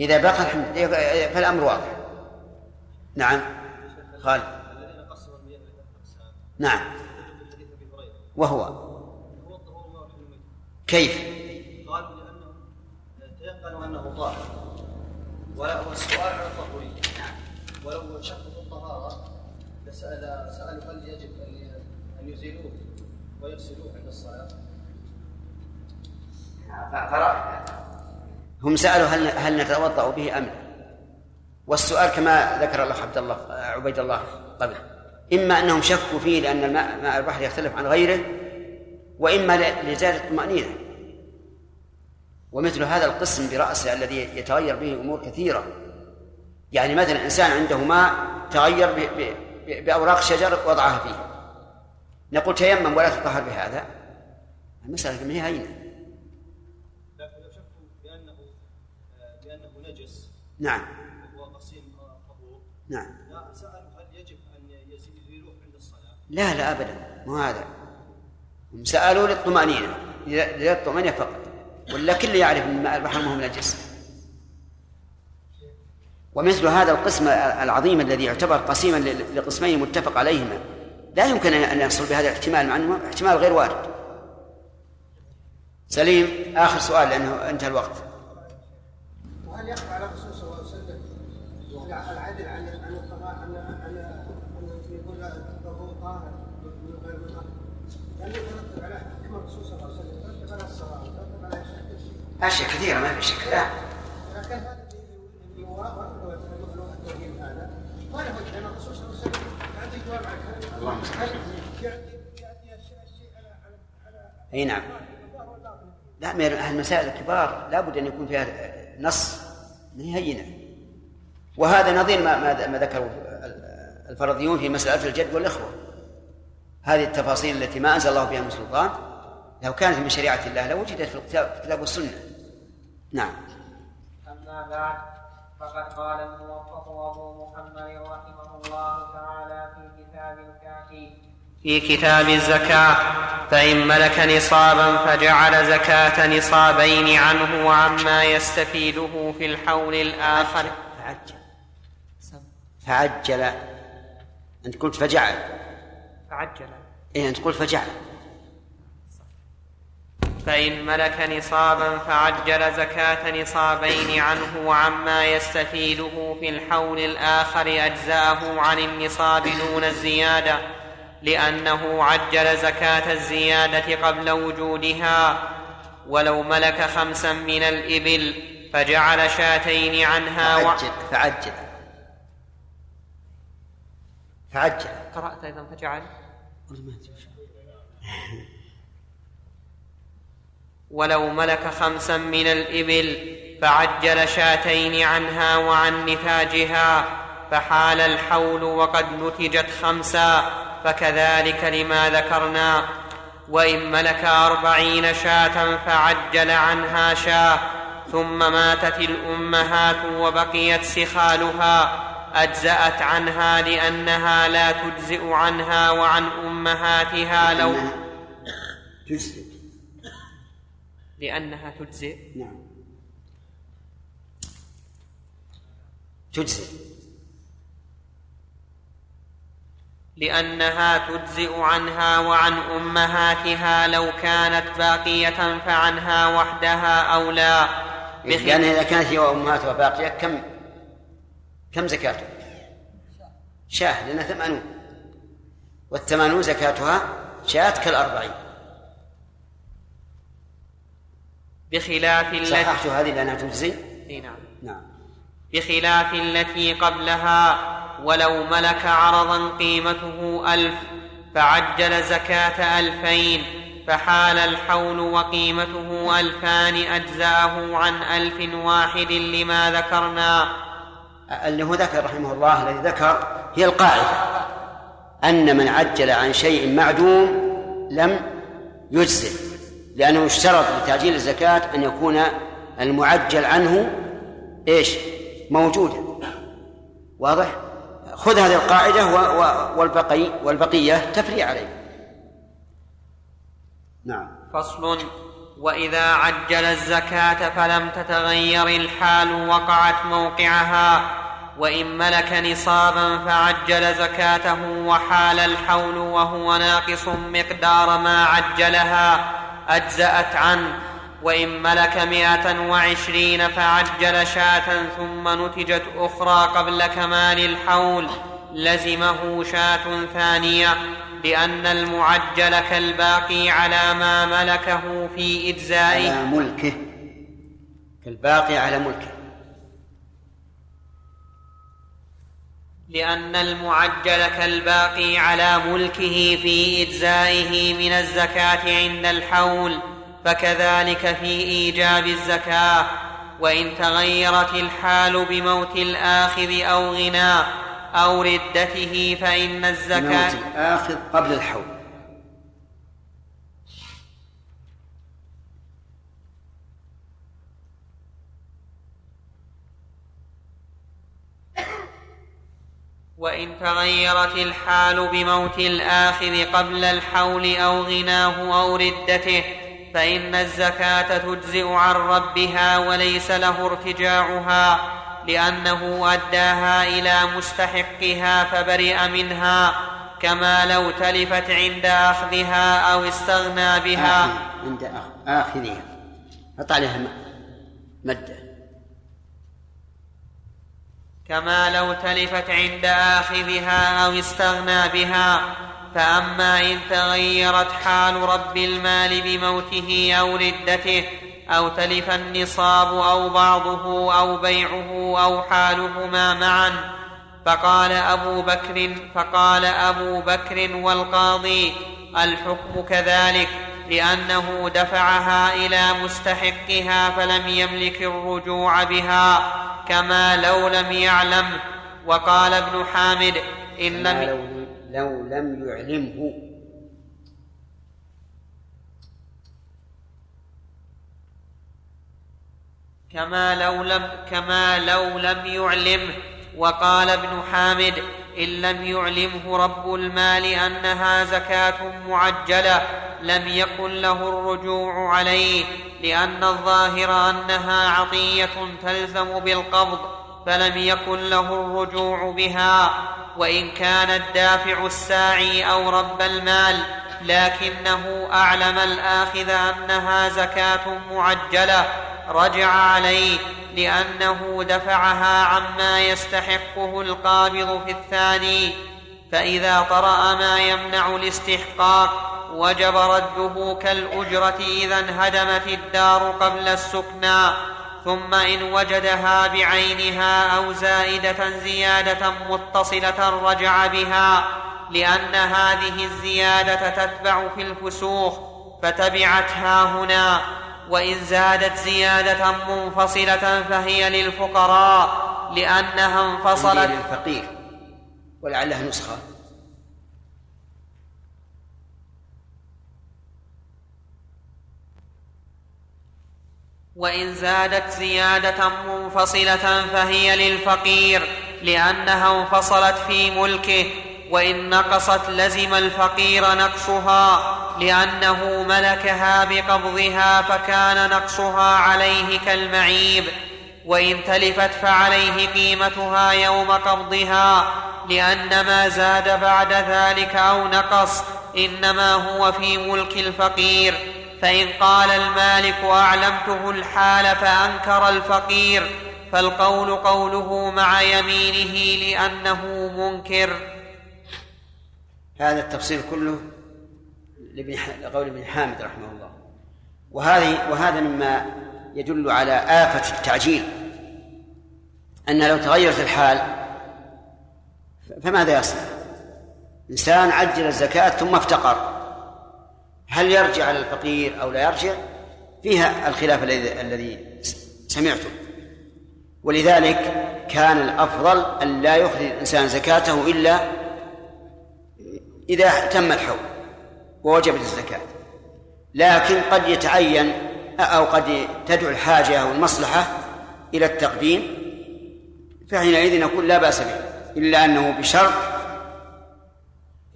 إذا بقى فالأمر واضح نعم خالد نعم وهو كيف؟ قالوا لأنه تيقنوا أنه طاهر ولا السؤال على الطهورية ولو شكوا الطهارة لسأل سألوا هل يجب أن يزيلوه ويغسلوه عند الصلاة؟ هم سألوا هل هل نتوضأ به أم لا؟ والسؤال كما ذكر الأخ عبد الله عبيد الله قبل إما أنهم شكوا فيه لأن الماء ماء البحر يختلف عن غيره وإما لزيادة الطمأنينة ومثل هذا القسم برأسه الذي يتغير به أمور كثيرة. يعني مثلا إنسان عنده ماء تغير بأوراق شجر وضعها فيه. نقول تيمم ولا تطهر بهذا. المسألة ما هي هينة لكن لو شكوا بأنه بأنه نجس نعم. وهو قسيم طهور. نعم. لا سألوا هل يجب أن يزيلوه عند الصلاة؟ لا لا أبدا. مو هذا. هم سألوا للطمأنينة. للطمأنينة فقط. ولا كل يعرف إن ماء البحر ما هو نجس ومثل هذا القسم العظيم الذي يعتبر قسيما لقسمين متفق عليهما لا يمكن أن يحصل بهذا الاحتمال مع انه احتمال غير وارد. سليم آخر سؤال لأنه انتهى الوقت. وهل يخفى على الرسول صلى الله عليه وسلم العدل عن عن القضاء عن عن ان يقول له طاهر من غير من لم يترتب على حكم الرسول صلى الله عليه وسلم يترتب على الصلاه يترتب على أشياء كثيرة ما في شك. لا. أي نعم. لا من المسائل الكبار لابد أن يكون فيها نص من هينه وهذا نظير ما ما ذكره الفرضيون في مسألة الجد والإخوة. هذه التفاصيل التي ما أنزل الله بها من سلطان لو كانت من شريعة الله لوجدت في الكتاب والسنة. نعم. أما بعد فقد قال الموفق أبو محمد رحمه الله تعالى في كتاب الكافي. في كتاب الزكاة فإن ملك نصابا فجعل زكاة نصابين عنه وعما يستفيده في الحول الآخر. فعجل. فعجل. أنت قلت فجعل. فعجل. إيه أنت قلت فجعل. فإن ملك نصابا فعجل زكاة نصابين عنه وعما يستفيده في الحول الآخر أجزأه عن النصاب دون الزيادة لأنه عجل زكاة الزيادة قبل وجودها. ولو ملك خمسا من الإبل فجعل شاتين عنها فعجل و... فعجل فعجل. قرأت أيضا فجعل. ولو ملك خمسا من الإبل فعجل شاتين عنها وعن نتاجها فحال الحول وقد نتجت خمسا فكذلك لما ذكرنا وإن ملك أربعين شاة فعجل عنها شاة ثم ماتت الامهات وبقيت سخالها أجزأت عنها لأنها لا تجزئ عنها وعن أمهاتها لو تجزئ. لأنها تجزئ. نعم. تجزئ. لأنها تجزئ عنها وعن أمهاتها لو كانت باقية فعنها وحدها اولى لأن إذا كانت هي وأمهاتها باقية كم كم زكاته؟ شاة لأنها ثمانون. والثمانون زكاتها شاة كالأربعين. بخلاف التي صححت هذه لأنها تجزي؟ نعم. نعم. بخلاف التي قبلها ولو ملك عرضا قيمته ألف فعجل زكاة ألفين فحال الحول وقيمته ألفان أجزأه عن ألف واحد لما ذكرنا. اللي هو ذكر رحمه الله الذي ذكر هي القاعدة. أن من عجل عن شيء معدوم لم يجزئ لأنه يشترط لتعجيل الزكاة أن يكون المعجل عنه إيش؟ موجودا واضح؟ خذ هذه القاعدة والبقي والبقية تفري عليه نعم فصل وإذا عجل الزكاة فلم تتغير الحال وقعت موقعها وإن ملك نصابا فعجل زكاته وحال الحول وهو ناقص مقدار ما عجلها أجزأت عنه وإن ملك مائه وعشرين فعجل شاة ثم نتجت أخرى قبل كمال الحول لزمه شاة ثانية لأن المعجل كالباقي على ما ملكه في إجزائه. على ملكه كالباقي على ملكه. لأن المعجل كالباقي على ملكه في إجزائه من الزكاة عند الحول فكذلك في إيجاب الزكاة. وإن تغيرت الحال بموت الآخذ أو غناه أو ردته فإن الزكاة آخذ قبل الحول. وإن تغيرت الحال بموت الآخذ قبل الحول أو غناه أو ردته فإن الزكاة تجزئ عن ربها وليس له ارتجاعها لأنه أداها إلى مستحقها فبرئ منها كما لو تلفت عند أخذها أو استغنى بها. عند آخذها. حط عليها مده كما لو تلفت عند آخذها أو استغنى بها فأما إن تغيرت حال رب المال بموته أو ردته أو تلف النصاب أو بعضه أو بيعه أو حالهما معا فقال أبو بكر فقال أبو بكر والقاضي الحكم كذلك. لأنه دفعها إلى مستحقها فلم يملك الرجوع بها كما لو لم يعلم. وقال ابن حامد إن لم لو لم يعلمه. كما لو لم كما لو لم يعلمه. وقال ابن حامد إن لم يعلمه رب المال أنها زكاة معجلة لم يكن له الرجوع عليه لأن الظاهر أنها عطية تلزم بالقبض فلم يكن له الرجوع بها وإن كان الدافع الساعي أو رب المال لكنه أعلم الآخذ أنها زكاة معجلة. رجع عليه لأنه دفعها عما يستحقه القابض في الثاني فإذا طرأ ما يمنع الاستحقاق وجب رده كالأجرة إذا انهدمت الدار قبل السكنى ثم إن وجدها بعينها أو زائدة زيادة متصلة رجع بها لأن هذه الزيادة تتبع في الفسوخ فتبعتها هنا. وإن زادت زيادة منفصلة فهي للفقراء لأنها انفصلت. للفقير ولعلها نسخة. وإن زادت زيادة منفصلة فهي للفقير لأنها انفصلت في ملكه وإن نقصت لزم الفقير نقصها. لأنه ملكها بقبضها فكان نقصها عليه كالمعيب وإن تلفت فعليه قيمتها يوم قبضها لأن ما زاد بعد ذلك أو نقص إنما هو في ملك الفقير. فإن قال المالك أعلمته الحال فأنكر الفقير فالقول قوله مع يمينه لأنه منكر. هذا التفصيل كله لقول ابن حامد رحمه الله. وهذه وهذا مما يدل على آفة التعجيل. أن لو تغيرت الحال فماذا يصنع؟ إنسان عجل الزكاة ثم افتقر. هل يرجع على الفقير أو لا يرجع؟ فيها الخلاف الذي سمعته. ولذلك كان الأفضل أن لا يخرج الإنسان زكاته إلا إذا تم الحول. ووجبت الزكاة. لكن قد يتعين أو قد تدعو الحاجة أو المصلحة إلى التقديم فحينئذ نقول لا بأس به إلا أنه بشرط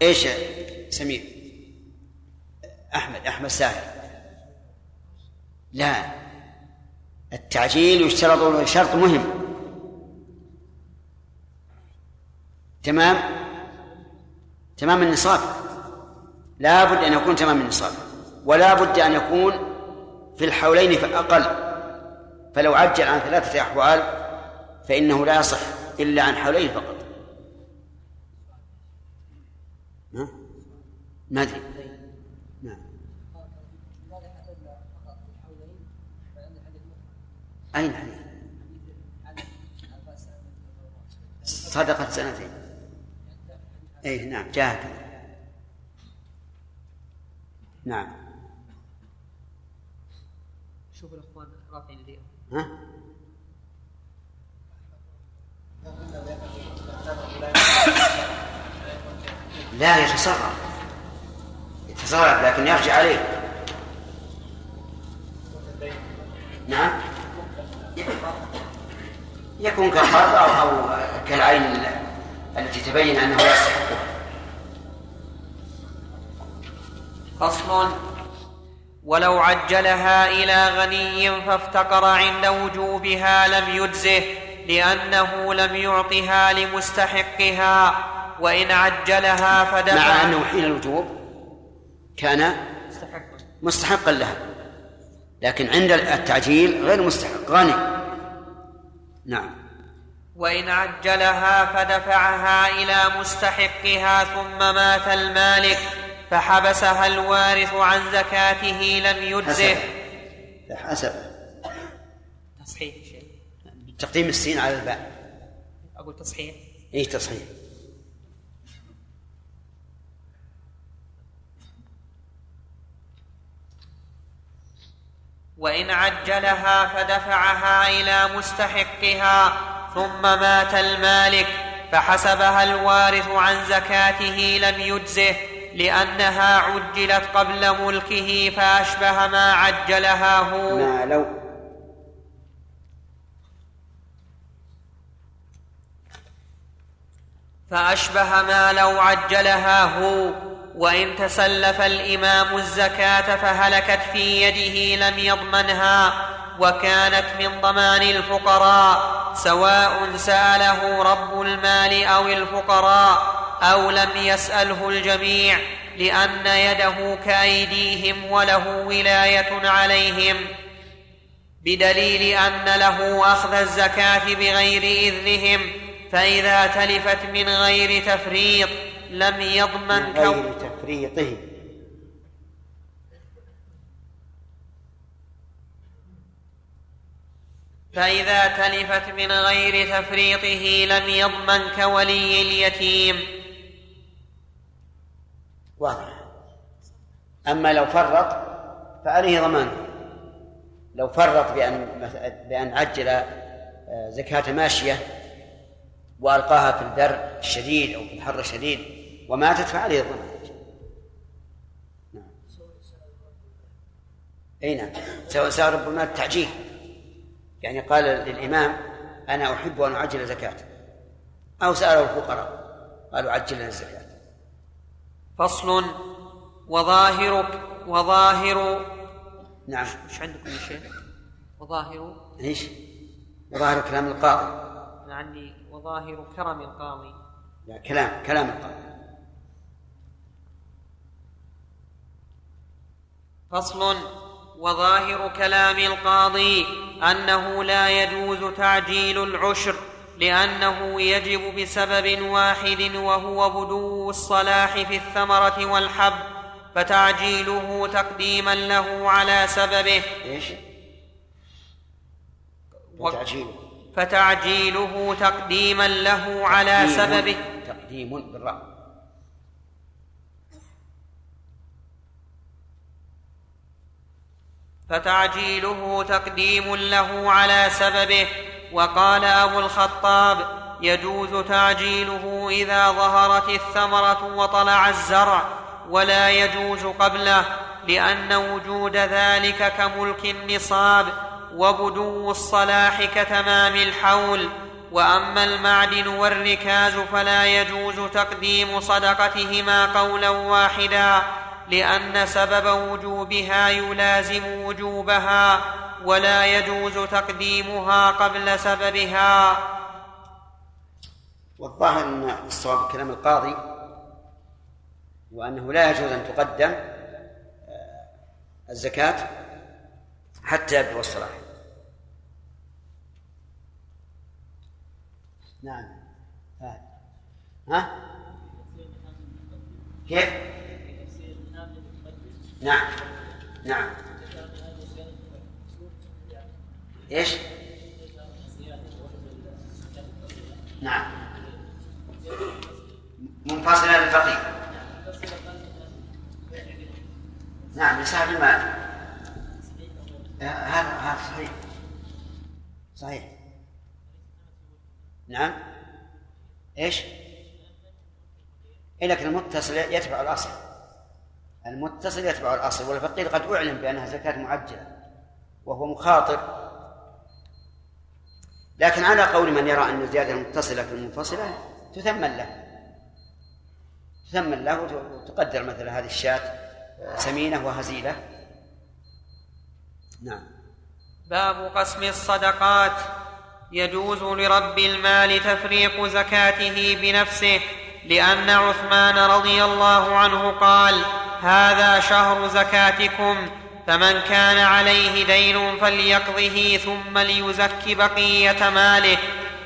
إيش سمير؟ أحمد أحمد ساهر لا التعجيل يشترط شرط مهم. تمام؟ تمام النصاب. لا بد أن يكون تمام النصاب ولا بد أن يكون في الحولين فأقل فلو عجل عن ثلاثة أحوال فإنه لا يصح إلا عن حولين فقط. ما أدري. نعم. أين حديث؟ صدقة سنتين. أي نعم جاء نعم. شوف الاخوان رافعين ايديهم ها؟ لا يتصرف. يتصرف لكن يرجع عليه. نعم. يكون كالقرض أو, أو كالعين التي تبين أنه يستحقها فصل. ولو عجلها إلى غني فافتقر عند وجوبها لم يجزه لأنه لم يعطها لمستحقها. وإن عجلها فدفع. مع أنه حين الوجوب كان مستحق. مستحقا لها. لكن عند التعجيل غير مستحق. غني. نعم. وإن عجلها فدفعها إلى مستحقها ثم مات المالك. فحبسها الوارث عن زكاته لم يجزه. حسب. تصحيح تقديم السين على الباء. أقول تصحيح. إيه تصحيح. وإن عجلها فدفعها إلى مستحقها ثم مات المالك فحسبها الوارث عن زكاته لم يجزه. لأنها عجلت قبل ملكه فأشبه ما عجلها هو. ما لو. فأشبه ما لو عجلها هو. وإن تسلف الإمام الزكاة فهلكت في يده لم يضمنها وكانت من ضمان الفقراء سواء سأله رب المال أو الفقراء. أو لم يساله الجميع لأن يده كايديهم وله ولايه عليهم بدليل ان له اخذ الزكاه بغير اذنهم فاذا تلفت من غير تفريط لم يضمن من كون غير تفريطه. فإذا تلفت من غير تفريطه لم يضمن كولي اليتيم واضح. أما لو فرط فعليه ضمانه لو فرط بأن بأن عجل آه، زكاة ماشية وألقاها في البر الشديد أو في الحر الشديد وماتت فعليه الضمان نعم. نعم. سواء سواء ربما التعجيل يعني قال للإمام أنا أحب أن أعجل زكاة. أو سأله الفقراء قالوا عجل لنا الزكاة. فصل وظاهر وظاهر نعم. إيش عندكم يا شيخ؟ وظاهر إيش؟ وظاهر كلام القاضي. أنا عندي وظاهر كرم القاضي. لا كلام كلام القاضي. فصل وظاهر كلام القاضي أنه لا يجوز تعجيل العشر. لأنه يجب بسبب واحد وهو بدو الصلاح في الثمرة والحب فتعجيله تقديما له على سببه. وتعجيل فتعجيله تقديما له على سببه. تقديم بالراء فتعجيله تقديم له على سببه. وقال أبو الخطاب يجوز تعجيله إذا ظهرت الثمرة وطلع الزرع ولا يجوز قبله لأن وجود ذلك كملك النصاب وبدو الصلاح كتمام الحول. وأما المعدن والركاز فلا يجوز تقديم صدقتهما قولا واحدا. لأن سبب وجوبها يلازم وجوبها ولا يجوز تقديمها قبل سببها. والظاهر أن الصواب كلام القاضي وأنه لا يجوز أن تقدم آه، الزكاة حتى يبدو الصلاح نعم ها؟ كيف؟ نعم. نعم. إيش؟ نعم. منفصلة للفقير نعم لصاحب المال هذا هذا صحيح. صحيح. نعم. إيش؟ إيه لكن المتصل يتبع الأصل. المتصل يتبع الأصل والفقير قد أعلم بأنها زكاة معجلة وهو مخاطر. لكن على قول من يرى أن الزيادة المتصلة في المنفصلة تثمن له تثمن له وتقدر مثل هذه الشاة آه، سمينة وهزيلة. نعم. باب قسم الصدقات. يجوز لرب المال تفريق زكاته بنفسه لأن عثمان رضي الله عنه قال هذا شهر زكاتكم فمن كان عليه دين فليقضه ثم ليزك بقية ماله.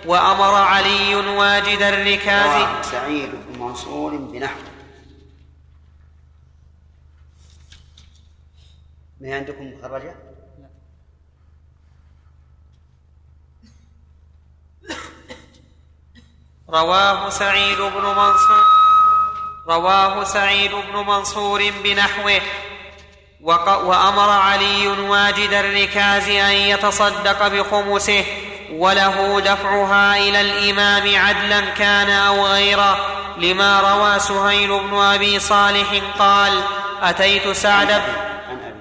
وأمر علي واجد الركاز. رواه سعيد بن منصور بنحو ما عندكم مخرجة؟ رواه سعيد بن منصور. رواه سعيد بن منصور بنحوه. وأمر علي واجد الركاز أن يتصدق بخمسه وله دفعها إلى الإمام عدلا كان أو غيره لما روى سهيل بن أبي صالح قال أتيت سعد بن عن أبي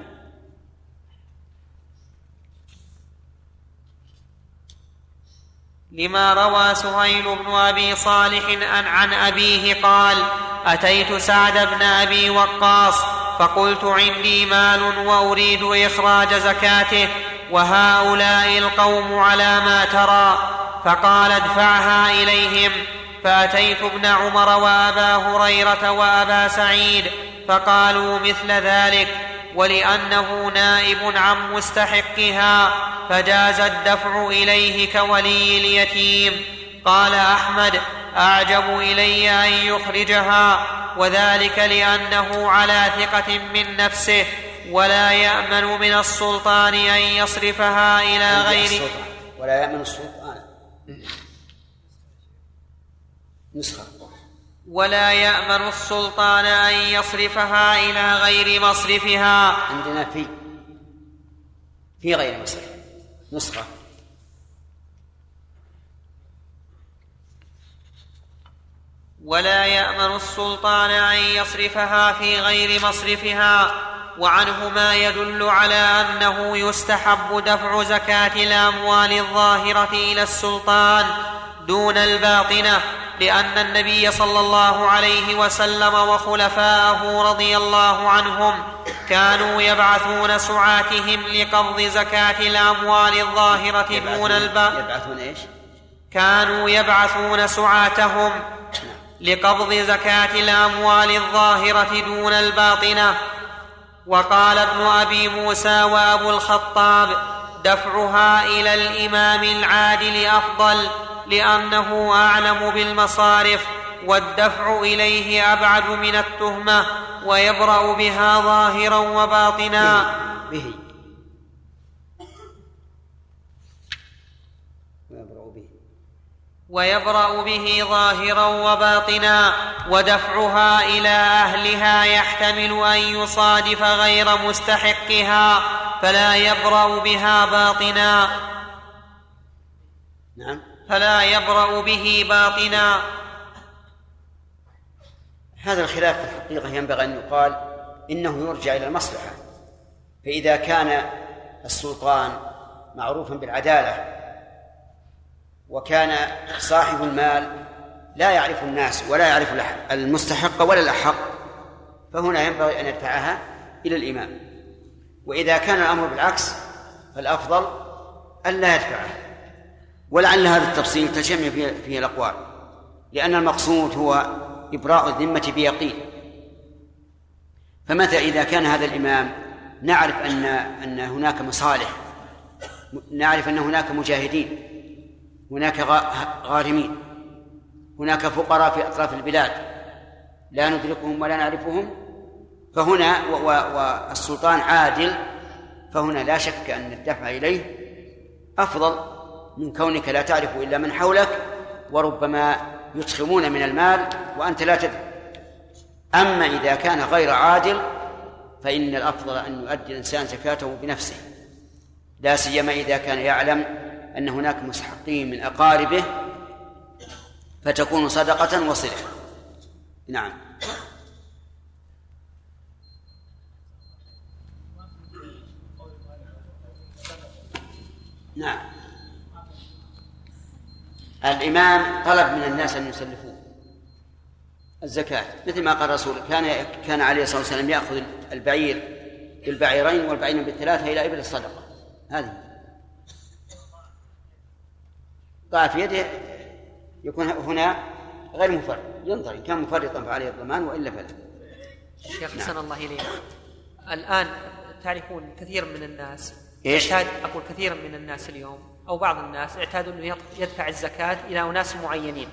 لما روى سهيل بن أبي صالح عن, عن أبيه قال أتيت سعد بن أبي وقاص فقلت عندي مال وأريد إخراج زكاته وهؤلاء القوم على ما ترى. فقال ادفعها إليهم. فأتيت ابن عمر وأبا هريرة وأبا سعيد فقالوا مثل ذلك. ولأنه نائب عن مستحقها فجاز الدفع إليه كولي اليتيم. قال أحمد أعجب إلي أن يخرجها وذلك لأنه على ثقة من نفسه ولا يأمن من السلطان أن يصرفها عندي غيره ولا يأمن السلطان. نسخة. ولا يامن السلطان أن يصرفها إلى غير مصرفها. عندنا في في غير مصر نسخة. ولا يامن السلطان أن يصرفها في غير مصرفها وعنه ما يدل على أنه يستحب دفع زكاة الأموال الظاهرة إلى السلطان. دون الباطنه لأن النبي صلى الله عليه وسلم وخلفاءه رضي الله عنهم كانوا يبعثون سعاتهم لقبض زكاة الأموال الظاهرة دون الباطنه يبعثون إيش؟ كانوا يبعثون سعاتهم لقبض زكاة الأموال الظاهرة دون الباطنه وقال ابن أبي موسى وأبو الخطاب دفعها إلى الإمام العادل أفضل لأنه أعلم بالمصارف والدفع إليه أبعد من التهمة ويبرأ بها ظاهرا وباطنا. به ويبرأ به. ويبرأ به ظاهرا وباطنا ودفعها إلى أهلها يحتمل أن يصادف غير مستحقها فلا يبرأ بها باطنا. نعم. فلا يبرأ به باطنا. هذا الخلاف في الحقيقة ينبغي أن يقال إنه يرجع إلى المصلحة. فإذا كان السلطان معروفا بالعدالة وكان صاحب المال لا يعرف الناس ولا يعرف المستحق ولا الأحق فهنا ينبغي أن يدفعها إلى الإمام. وإذا كان الأمر بالعكس فالأفضل ألا يدفعها ولعل هذا التفصيل تجمع فيه, الأقوال. لأن المقصود هو إبراء الذمة بيقين. فمتى إذا كان هذا الإمام نعرف أن أن هناك مصالح نعرف أن هناك مجاهدين هناك غا- غارمين هناك فقراء في أطراف البلاد لا ندركهم ولا نعرفهم فهنا والسلطان عادل فهنا لا شك أن الدفع إليه أفضل من كونك لا تعرف إلا من حولك وربما يدخمون من المال وأنت لا تدري. أما إذا كان غير عادل فإن الأفضل أن يؤدي الإنسان زكاته بنفسه. لا سيما إذا كان يعلم أن هناك مستحقين من أقاربه فتكون صدقة وصلة نعم. نعم. الإمام طلب من الناس أن يسلفوه. الزكاة مثل ما قال الرسول كان كان عليه الصلاة والسلام يأخذ البعير بالبعيرين والبعيرين بالثلاثة إلى إبل الصدقة. هذه. ضاع في يده يكون هنا غير مفرط ينظر إن كان مفرطا فعليه الضمان وإلا فلا. شيخ نعم. حسن الله إليك. الآن تعرفون كثير من الناس. إيش؟ اعتاد أقول كثير من الناس اليوم. أو بعض الناس اعتادوا أنه يدفع الزكاة إلى أناس معينين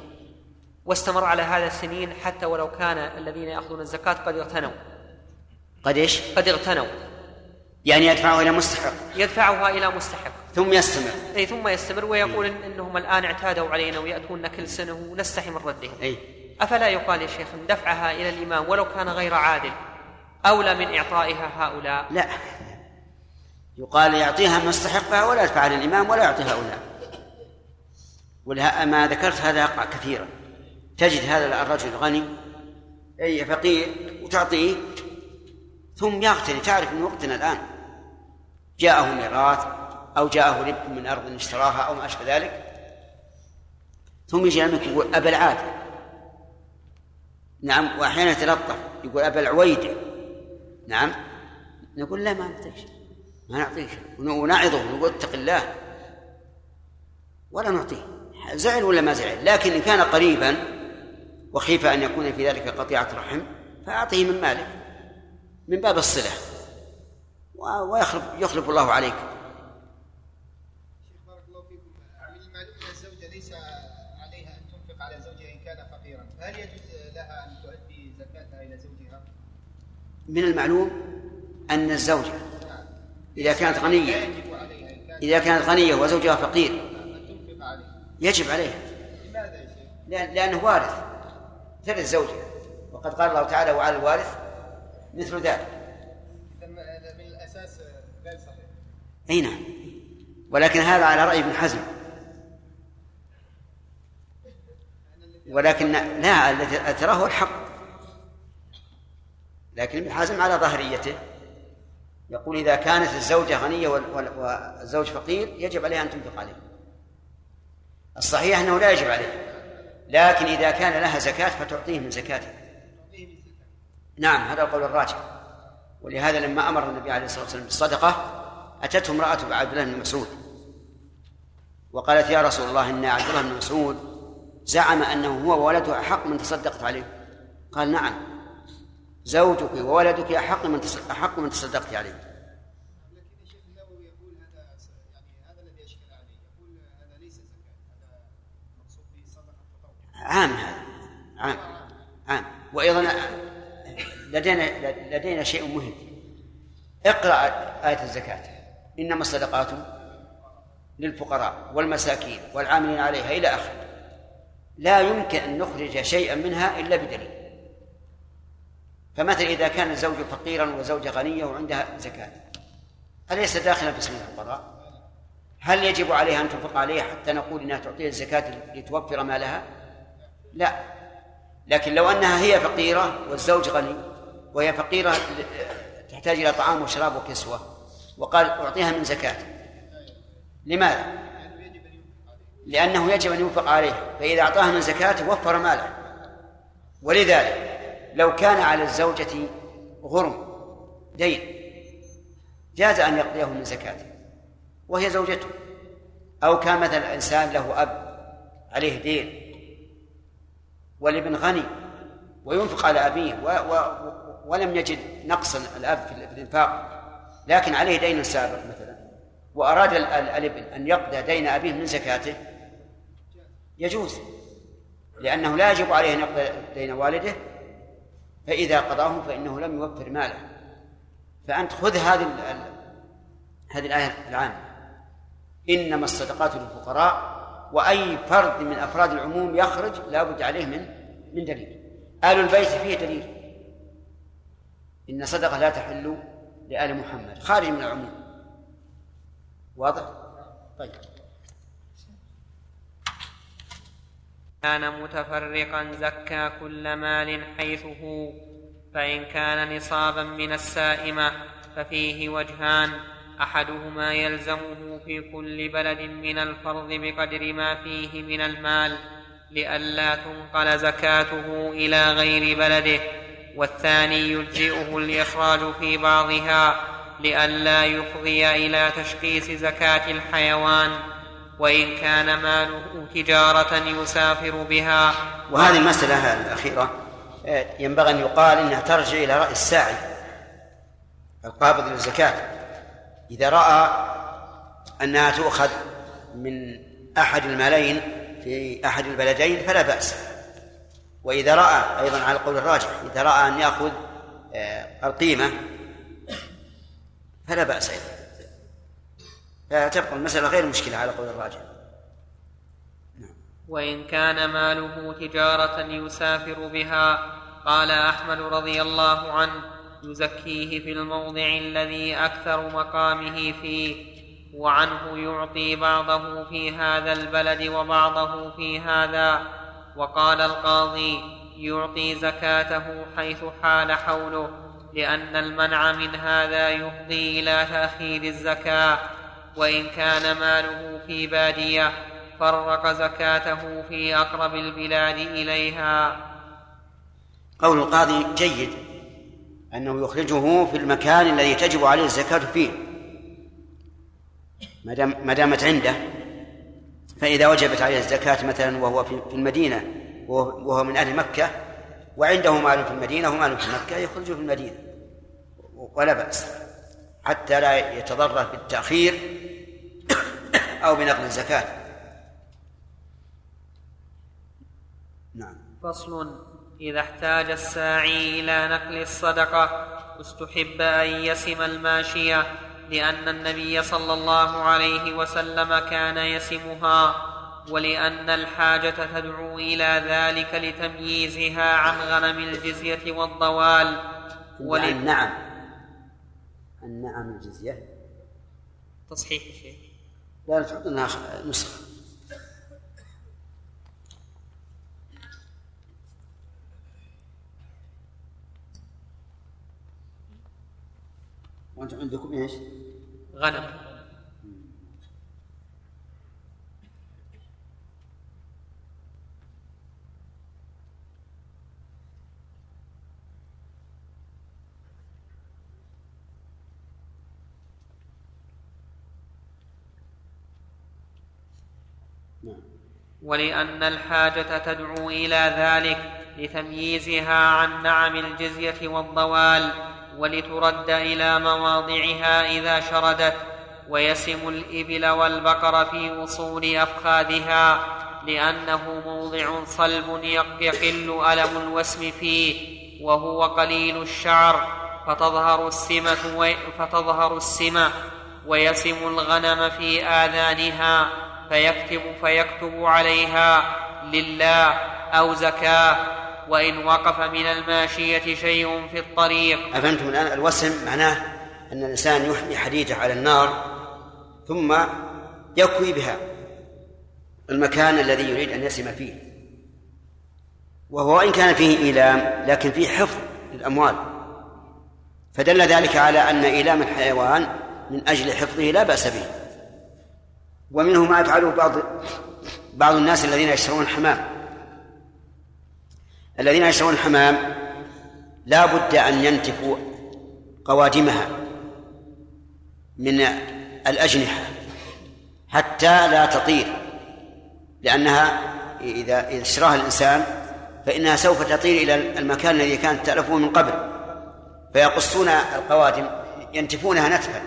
واستمر على هذا السنين حتى ولو كان الذين يأخذون الزكاة قد اغتنوا. قد إيش؟ قد اغتنوا. يعني يدفعه إلى مستحق. يدفعها إلى مستحق. ثم يستمر. أي ثم يستمر ويقول إن إنهم الآن اعتادوا علينا ويأتوننا كل سنة ونستحي من ردهم أي. أفلا يقال يا شيخ دفعها إلى الإمام ولو كان غير عادل أولى من إعطائها هؤلاء؟ لا. يقال يعطيها مستحقها ولا يدفعها للإمام ولا يعطي هؤلاء. ولها ما ذكرت هذا يقع كثيرا. تجد هذا الرجل غني أي فقير وتعطيه ثم يغتني تعرف من وقتنا الآن. جاءه ميراث أو جاءه ربح من أرض اشتراها أو ما أشبه ذلك. ثم يجي يملك يقول أبا العادل نعم وأحيانا يتلطف يقول أبا العويدة. نعم. نقول لا ما نعطيش ما نعطيش ونعظه ونقول اتق الله. ولا نعطيه. زعل ولا ما زعل. لكن إن كان قريبا وخيف أن يكون في ذلك قطيعة رحم فأعطيه من ماله من باب الصلة. ويخلف يخلف الله عليك. شيخ بارك الله فيكم. من المعلوم أن الزوجة ليس عليها أن تنفق على زوجها إن كان فقيرا. فهل يجوز لها أن تؤدي زكاتها إلى زوجها؟ من المعلوم أن الزوجة إذا كانت غنية. إذا كانت غنية وزوجها فقير. يجب عليها لأنه وارث. ترث زوجها وقد قال الله تعالى وعلى الوارث مثل ذلك. من الاساس غير صحيح أي نعم. ولكن هذا على رأي ابن حزم. ولكن لا الذي تراه هو الحق. لكن ابن حزم على ظاهريته يقول إذا كانت الزوجة غنية والزوج فقير يجب عليها أن تنفق عليه. الصحيح أنه لا يجب عليه. لكن إذا كان لها زكاة فتعطيه من زكاتها نعم هذا القول الراجح. ولهذا لما أمر النبي عليه الصلاة والسلام بالصدقة أتته امرأة عبد الله بن مسعود. وقالت يا رسول الله إن عبد الله بن مسعود زعم أنه هو وولده أحق من تصدقت عليه. قال نعم. زوجك وولدك أحق من أحق من تصدقت عليه. عام هذا. عام. عام. وأيضا لدينا لدينا شيء مهم. اقرأ آية الزكاة. إنما الصدقات للفقراء والمساكين والعاملين عليها إلى آخره. لا يمكن أن نخرج شيئا منها إلا بدليل. فمثلا إذا كان الزوج فقيرا وزوجه غنية وعندها زكاة أليس داخلا في اسم الفقراء هل يجب عليها أن تنفق عليها حتى نقول إنها تعطيها الزكاة لتوفر مالها لا. لكن لو أنها هي فقيرة والزوج غني وهي فقيرة تحتاج إلى طعام وشراب وكسوة وقال أعطيها من زكاة. لماذا؟ لأنه يجب أن ينفق عليه فإذا أعطاها من زكاة وفر ماله. ولذلك لو كان على الزوجة غرم دين جاز أن يقضيه من زكاته وهي زوجته. أو كان مثلا إنسان له أب عليه دين والابن غني وينفق على أبيه و و ولم يجد نقص الأب في الإنفاق لكن عليه دين سابق مثلا وأراد الابن أن يقضي دين أبيه من زكاته يجوز لأنه لا يجب عليه أن يقضي دين والده فإذا قضاه فإنه لم يوفر ماله. فأنت خذ هذه هذه الآية العامة. إنما الصدقات للفقراء وأي فرد من أفراد العموم يخرج لا بد عليه من من دليل. آل البيت فيه دليل. إن صدقة لا تحل لآل محمد خارج من العموم. واضح؟ طيب. كان متفرقا زكى كل مال حيث هو فإن كان نصابا من السائمة ففيه وجهان أحدهما يلزمه في كل بلد من الفرض بقدر ما فيه من المال لئلا تنقل زكاته إلى غير بلده والثاني يجزئه الإخراج في بعضها لئلا يفضي إلى تشخيص زكاة الحيوان. وإن كان ماله تجارة يسافر بها. وهذه المسألة الأخيرة آه، ينبغي أن يقال إنها ترجع إلى رأي الساعي القابض للزكاة. إذا رأى أنها تؤخذ من أحد المالين في أحد البلدين فلا بأس. وإذا رأى أيضا على القول الراجح إذا رأى أن يأخذ آه، القيمة فلا بأس أيضا. فتبقى المسألة غير مشكلة على قول الراجح. نعم. وإن كان ماله تجارة يسافر بها قال أحمد رضي الله عنه يزكيه في الموضع الذي أكثر مقامه فيه وعنه يعطي بعضه في هذا البلد وبعضه في هذا. وقال القاضي يعطي زكاته حيث حال حوله لأن المنع من هذا يفضي إلى تأخير الزكاة. وإن كان ماله في بادية فرق زكاته في أقرب البلاد إليها. قول القاضي جيد أنه يخرجه في المكان الذي تجب عليه الزكاة فيه. ما دامت عنده فإذا وجبت عليه الزكاة مثلا وهو في المدينة وهو من أهل مكة وعنده مال في المدينة ومال في مكة يخرجه في المدينة. ولا بأس حتى لا يتضرر بالتأخير أو بنقل الزكاة نعم. فصل. إذا احتاج الساعي إلى نقل الصدقة استحب أن يسم الماشية لأن النبي صلى الله عليه وسلم كان يسمها ولأن الحاجة تدعو إلى ذلك لتمييزها عن غنم الجزية والضوال. ول... النعم النعم الجزية. تصحيح شيء لا تحط لنا نسخة وأنتم عندكم إيش؟ غنم ولأن الحاجة تدعو إلى ذلك لتمييزها عن نعم الجزية والضوال ولترد إلى مواضعها إذا شردت ويسم الإبل والبقر في أصول أفخاذها لأنه موضع صلب يقل ألم الوسم فيه وهو قليل الشعر فتظهر السمة فتظهر السمة ويسم الغنم في آذانها. فيكتب فيكتب عليها لله أو زكاة وإن وقف من الماشية شيء في الطريق. أفهمتم الآن الوسم معناه أن الإنسان يحمي حديدة على النار ثم يكوي بها المكان الذي يريد أن يسم فيه. وهو إن كان فيه إيلام لكن فيه حفظ للأموال. فدل ذلك على أن إيلام الحيوان من أجل حفظه لا بأس به. ومنه ما يفعله بعض بعض الناس الذين يشترون الحمام. الذين يشترون الحمام لا بد أن ينتفوا قوادمها من الأجنحة حتى لا تطير لأنها إذا اشتراها الإنسان فإنها سوف تطير إلى المكان الذي كانت تألفه من قبل. فيقصون القوادم ينتفونها نتفا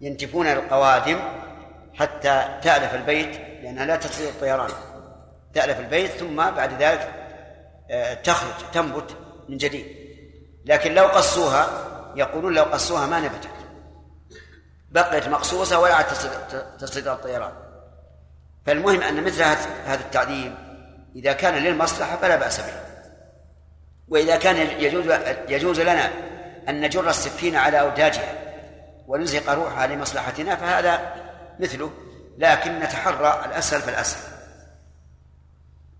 ينتفون القوادم حتى تألف البيت لأنها لا تستطيع الطيران. تألف البيت ثم بعد ذلك آه، تخرج تنبت من جديد. لكن لو قصوها يقولون لو قصوها ما نبتت. بقيت مقصوصة ولا عاد تستطيع الطيران. فالمهم أن مثل هذا التعذيب إذا كان للمصلحة فلا بأس به. وإذا كان يجوز يجوز لنا أن نجر السكين على أوداجها ونزهق روحها لمصلحتنا فهذا مثله لكن نتحرى الأسهل فالأسهل.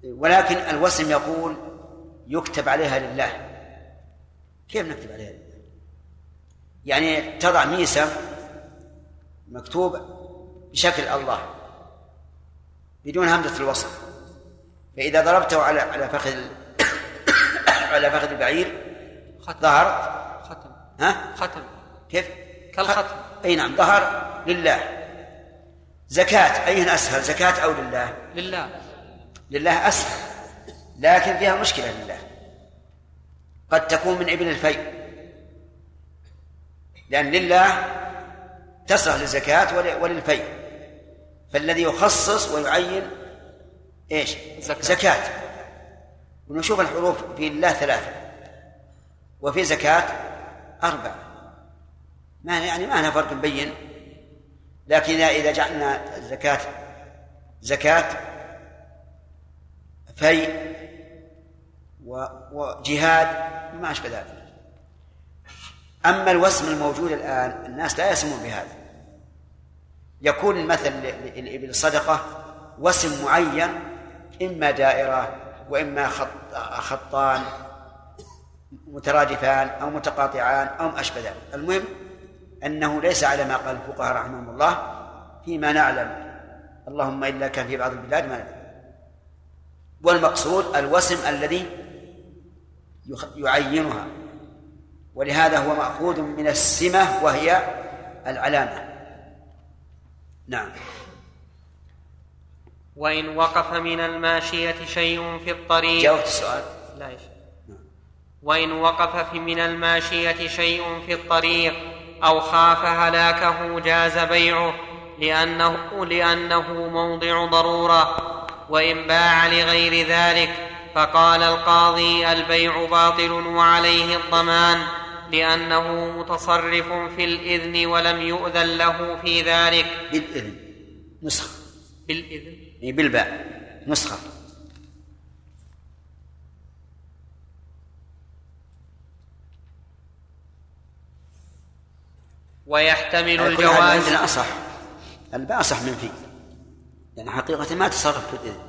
ولكن الوسم يقول يكتب عليها لله. كيف نكتب عليها لله؟ يعني تضع ميسة مكتوب بشكل الله بدون همزة الوصل فإذا ضربته على على فخذ *coughs* على فخذ البعير ظهر. ختم. ها؟ ختم. كيف؟ كالختم. أي نعم ظهر لله. زكاة. أيهن أسهل زكاة أو لله؟ لله. لله أسهل لكن فيها مشكلة لله. قد تكون من ابن الفيء. لأن لله تصلح للزكاة وللفيء. فالذي يخصص ويعين إيش؟ زكاة, زكاة. ونشوف الحروف في الله ثلاثة. وفي زكاة أربعة. ما يعني ما لها فرق مبين لكن إذا جعلنا الزكاة زكاة في وجهاد ما أشبه ذلك. أما الوسم الموجود الآن الناس لا يسمون بهذا. يكون المثل للإبل صدقة وسم معين إما دائرة وإما خط خطان مترادفان أو متقاطعان أو ما أشبه ذلك. المهم أنه ليس على ما قال الفقهاء رحمهم الله فيما نعلم. اللهم إلا كان في بعض البلاد ما نعلم والمقصود الوسم الذي يعينها. ولهذا هو مأخوذ من السمة وهي العلامة. نعم. وإن وقف من الماشية شيء في الطريق جاوبت السؤال. لا نعم. وإن وقف من الماشية شيء في الطريق أو خاف هلاكه جاز بيعه لأنه, لأنه موضع ضرورة وإن باع لغير ذلك فقال القاضي البيع باطل وعليه الضمان لأنه متصرف في الإذن ولم يؤذن له في ذلك. بالإذن نسخة. بالإذن. بالباء نسخة. ويحتمل الجواز. عندنا أصح. الباء أصح من فيه لأن حقيقة ما تصرف بالإذن.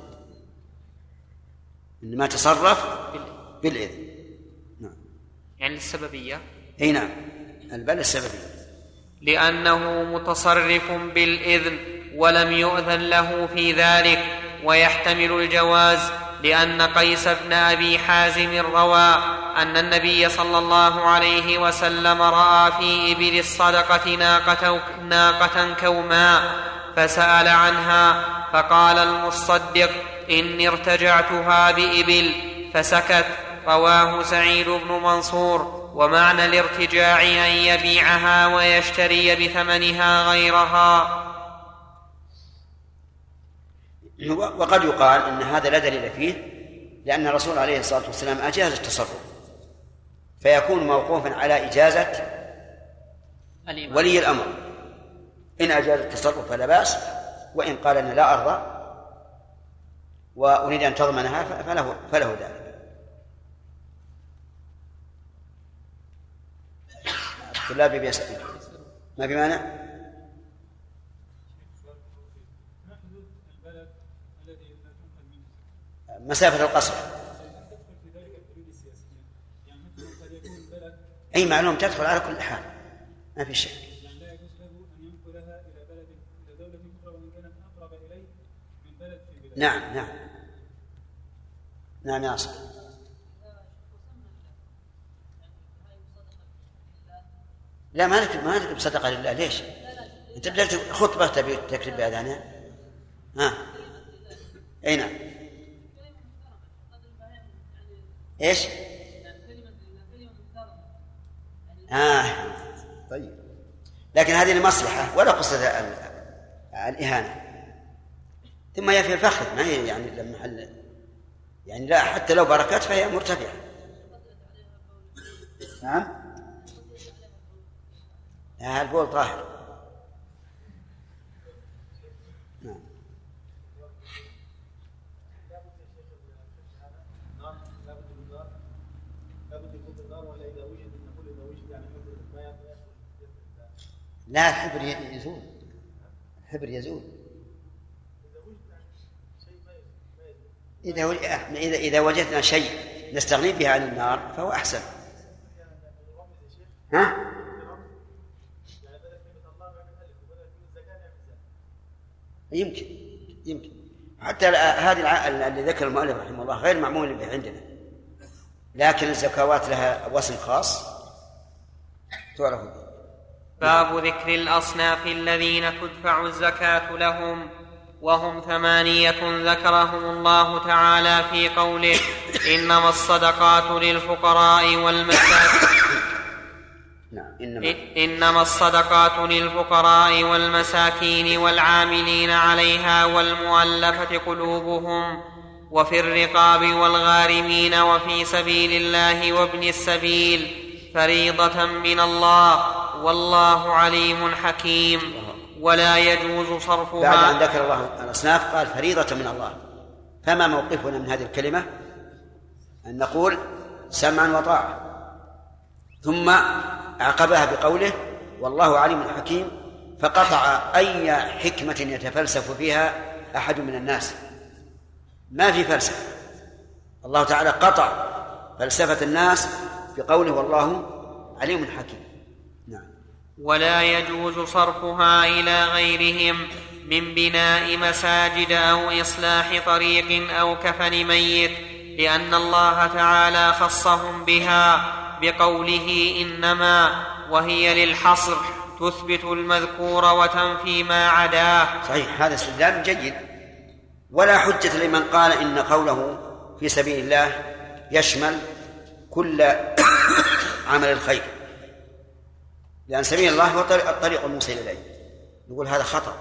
إنما تصرف بالإذن. نعم. يعني السببية؟ أي نعم. الباء السببية. لأنه متصرف بالإذن ولم يؤذن له في ذلك ويحتمل الجواز لأن قيس بن أبي حازم روى أن النبي صلى الله عليه وسلم رأى في إبل الصدقة ناقة, ناقة كوماء فسأل عنها فقال المصدق إني ارتجعتها بإبل فسكت رواه سعيد بن منصور ومعنى الارتجاع أن يبيعها ويشتري بثمنها غيرها. وقد يقال إن هذا لا دليل فيه لأن الرسول عليه الصلاة والسلام أجاز التصرف. فيكون موقوفا على إجازة ولي الأمر. إن أجاز التصرف فلا بأس وإن قال أنا لا أرضى وأريد أن تضمنها فله فله ذلك. الطلاب بيسأل ما في مانع؟ مسافة القصر. أي معلوم تدخل على كل حال. ما في شك. نعم نعم. نعم يا أصل لا ما نكتب ما نكتب صدقة لله. ليش؟ أنت بدأت خطبة تبي تكتب بأذانها ها؟ أي نعم. إيش؟ آه طيب. لكن هذه لمصلحة ولا قصة ال- الإهانة. ثم هي في الفخر ما هي يعني لما محل يعني لا حتى لو بركات فهي مرتفعة. نعم. لا البول طاهر نعم نعم لابد من النار لابد يكون في النار ولا اذا وجد نقول اذا وجد يعني حفر ما يخرج لا الحبر يزول. الحبر يزول. إذا إذا إذا وجدنا شيء نستغني به عن النار فهو أحسن. ها؟ يمكن يمكن. حتى هذه اللي ذكر المؤلف رحمه الله غير معمول به عندنا. لكن الزكوات لها وزن خاص تعرف به. باب ذكر الأصناف الذين تدفع الزكاة لهم وهم ثمانية ذكرهم الله تعالى في قوله إنما الصدقات للفقراء والمساكين. نعم إنما إنما الصدقات للفقراء والمساكين والعاملين عليها والمؤلفة قلوبهم وفي الرقاب والغارمين وفي سبيل الله وابن السبيل فريضة من الله. والله عليم حكيم. ولا يجوز بعد أن صرفها ذكر الله الأصناف قال فريضة من الله. فما موقفنا من هذه الكلمة؟ أن نقول سمعا وطاعة. ثم عقبها بقوله والله عليم حكيم فقطع أي حكمة يتفلسف فيها أحد من الناس. ما في فلسفة. الله تعالى قطع فلسفة الناس بقوله والله عليم حكيم. ولا يجوز صرفها إلى غيرهم من بناء مساجد أو إصلاح طريق أو كفن ميت لأن الله تعالى خصهم بها بقوله إنما وهي للحصر تثبت المذكور وتنفي ما عداه. صحيح هذا استدلال جيد. ولا حجة لمن قال إن قوله في سبيل الله يشمل كل *coughs* عمل الخير. لأن سبيل الله هو طريق- الطريق الموصل إليه نقول هذا خطأ.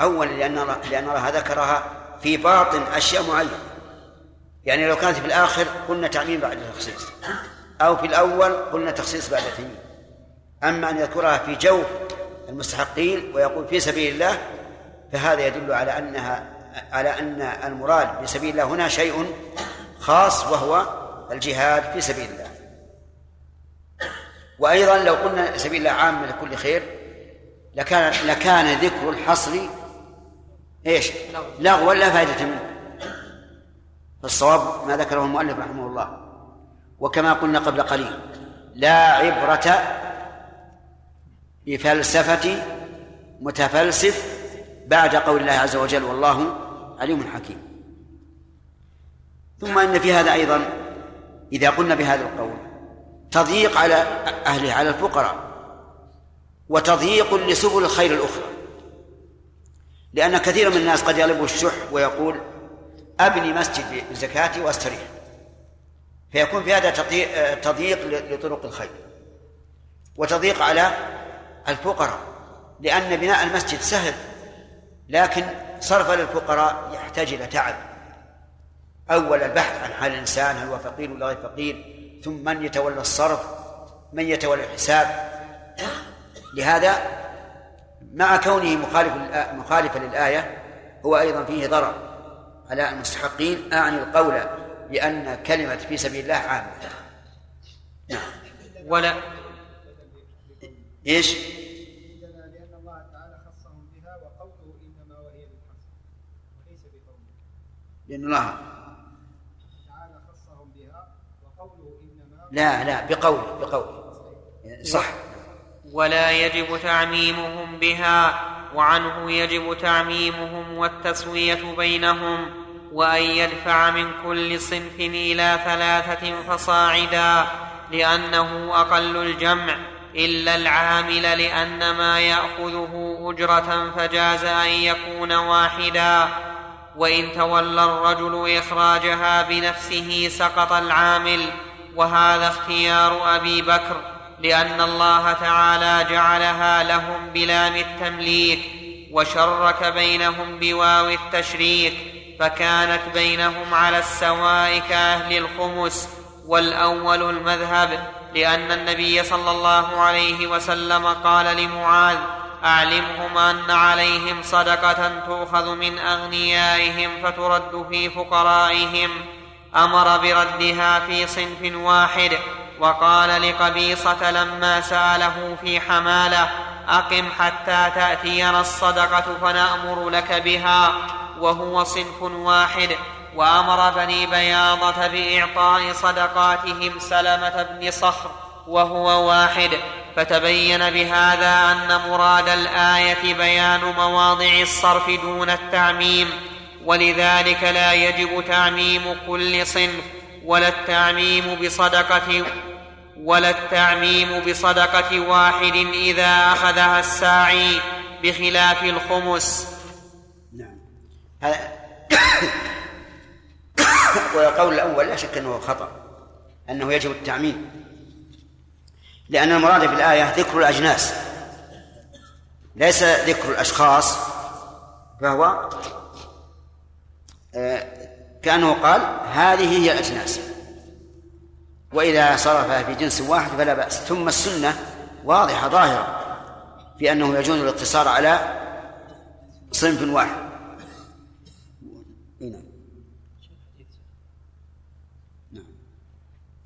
أولا لأن الله لأن الله ذكرها في باطن أشياء معينة. يعني لو كانت في الآخر قلنا تعميم بعد تخصيص أو في الأول قلنا تخصيص بعد تمييز أما أن يذكرها في جوف المستحقين ويقول في سبيل الله فهذا يدل على أنها على أن المراد بسبيل الله هنا شيء خاص وهو الجهاد في سبيل الله. وأيضا لو قلنا سبيل الله عام لكل خير لكان لكان ذكر الحصر إيش؟ لغوا لا فائدة منه. فالصواب ما ذكره المؤلف رحمه الله. وكما قلنا قبل قليل لا عبرة بفلسفة متفلسف بعد قول الله عز وجل والله عليم حكيم. ثم إن في هذا أيضا إذا قلنا بهذا القول تضييق على أهله على الفقراء وتضييق لسبل الخير الأخرى. لأن كثيرا من الناس قد يغلبه الشح ويقول أبني مسجد بزكاتي وأستريح. فيكون في هذا تضييق لطرق الخير وتضييق على الفقراء لأن بناء المسجد سهل لكن صرف للفقراء يحتاج إلى تعب. أول البحث عن حال الإنسان هل هو فقير ولا غير فقير ثم من يتولى الصرف؟ من يتولى الحساب؟ لهذا مع كونه مخالف مخالفا للآية هو أيضا فيه ضرر على المستحقين. أعني القول بأن كلمة في سبيل الله عامة. نعم. ولا إيش؟ لأن الله تعالى خصهم بها وقوله إنما وهي بالحصر وليس بقوله لأن الله تعالى خصهم بها وقوله إنما لا لا بقوله بقوله. صح. ولا يجب تعميمهم بها وعنه يجب تعميمهم والتسوية بينهم وأن يدفع من كل صنف إلى ثلاثة فصاعدا لأنه أقل الجمع إلا العامل لأن ما يأخذه أجرة فجاز أن يكون واحدا. وإن تولى الرجل إخراجها بنفسه سقط العامل وهذا اختيار أبي بكر لأن الله تعالى جعلها لهم بلام التمليك وشرك بينهم بواو التشريك فكانت بينهم على السواء كأهل الخمس والأول المذهب لأن النبي صلى الله عليه وسلم قال لمعاذ أعلمهم أن عليهم صدقة تؤخذ من أغنيائهم فترد في فقرائهم. أمر بردها في صنف واحد وقال لقبيصة لما سأله في حمالة أقم حتى تاتينا الصدقة فنأمر لك بها وهو صنف واحد. وأمر بني بياضة بإعطاء صدقاتهم سلمة بن صخر وهو واحد. فتبين بهذا أن مراد الآية بيان مواضع الصرف دون التعميم. ولذلك لا يجب تعميم كل صنف ولا التعميم بصدقة ولا التعميم بصدقة واحد إذا أخذها الساعي بخلاف الخمس. نعم. *coughs* والقول الأول لا شك أنه خطأ أنه يجب التعميم لأن المراد بالآية ذكر الأجناس ليس ذكر الأشخاص فهو كأنه قال هذه هي الأجناس. وإذا صرفها في جنس واحد فلا بأس. ثم السنة واضحة ظاهرة في أنه يجوز الاقتصار على صنف واحد.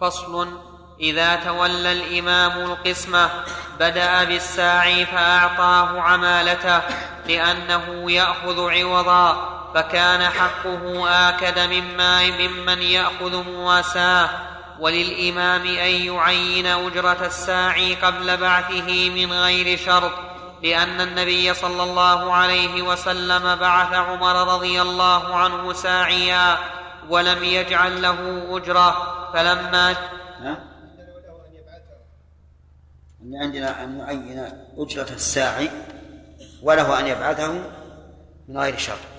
فصل. إذا تولى الإمام القسمه بدأ بالساعي فأعطاه عمالته لأنه يأخذ عوضا. فكان حقه آكد مما ممن يأخذ مواساه وللإمام أن يعين أجرة الساعي قبل بعثه من غير شرط لأن النبي صلى الله عليه وسلم بعث عمر رضي الله عنه ساعيا ولم يجعل له أجرة فلما أن عندنا أن نعين أجرة الساعي وله أن يبعثه من غير شر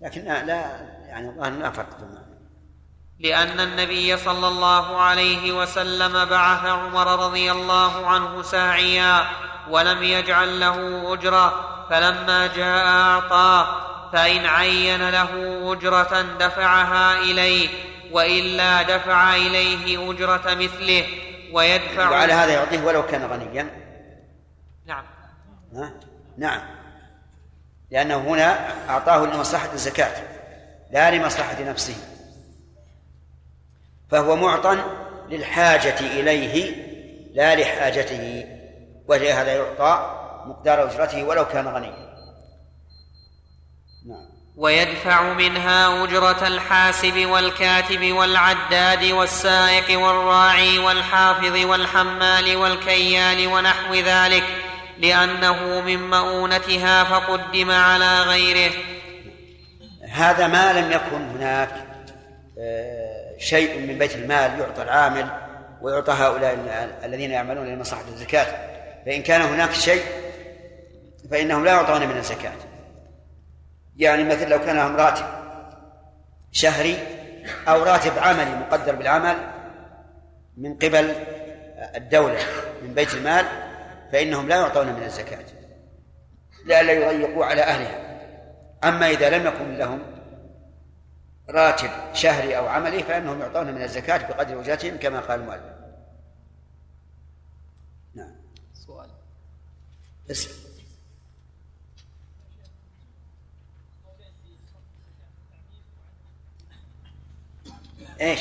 لكن لا, يعني الظاهر لا فرق لأن النبي صلى الله عليه وسلم بعث عمر رضي الله عنه ساعيا ولم يجعل له أجرة فلما جاء أعطاه فإن عين له أجرة دفعها إليه وإلا دفع إليه أجرة مثله ويدفع وعلى هذا يعطيه ولو كان غنيا. نعم. ها؟ نعم. لأنه هنا أعطاه لمصلحة الزكاة لا لمصلحة نفسه. فهو معطى للحاجة إليه لا لحاجته ولهذا يعطى مقدار أجرته ولو كان غنيا. نعم. ويدفع منها أجرة الحاسب والكاتب والعداد والسائق والراعي والحافظ والحمال والكيال ونحو ذلك. لأنه من مؤونتها فقدم على غيره. هذا ما لم يكن هناك آه، شيء من بيت المال يعطى العامل ويعطى هؤلاء الذين يعملون لمصلحة الزكاة. فإن كان هناك شيء فإنهم لا يعطون من الزكاة. يعني مثل لو كان لهم راتب شهري أو راتب عملي مقدر بالعمل من قبل الدولة من بيت المال فإنهم لا يعطون من الزكاة لئلا يضيقوا على أهلها. أما إذا لم يكن لهم راتب شهري أو عملي فإنهم يعطون من الزكاة بقدر أجرتهم كما قال المؤلف. نعم. سؤال. اسم إيش؟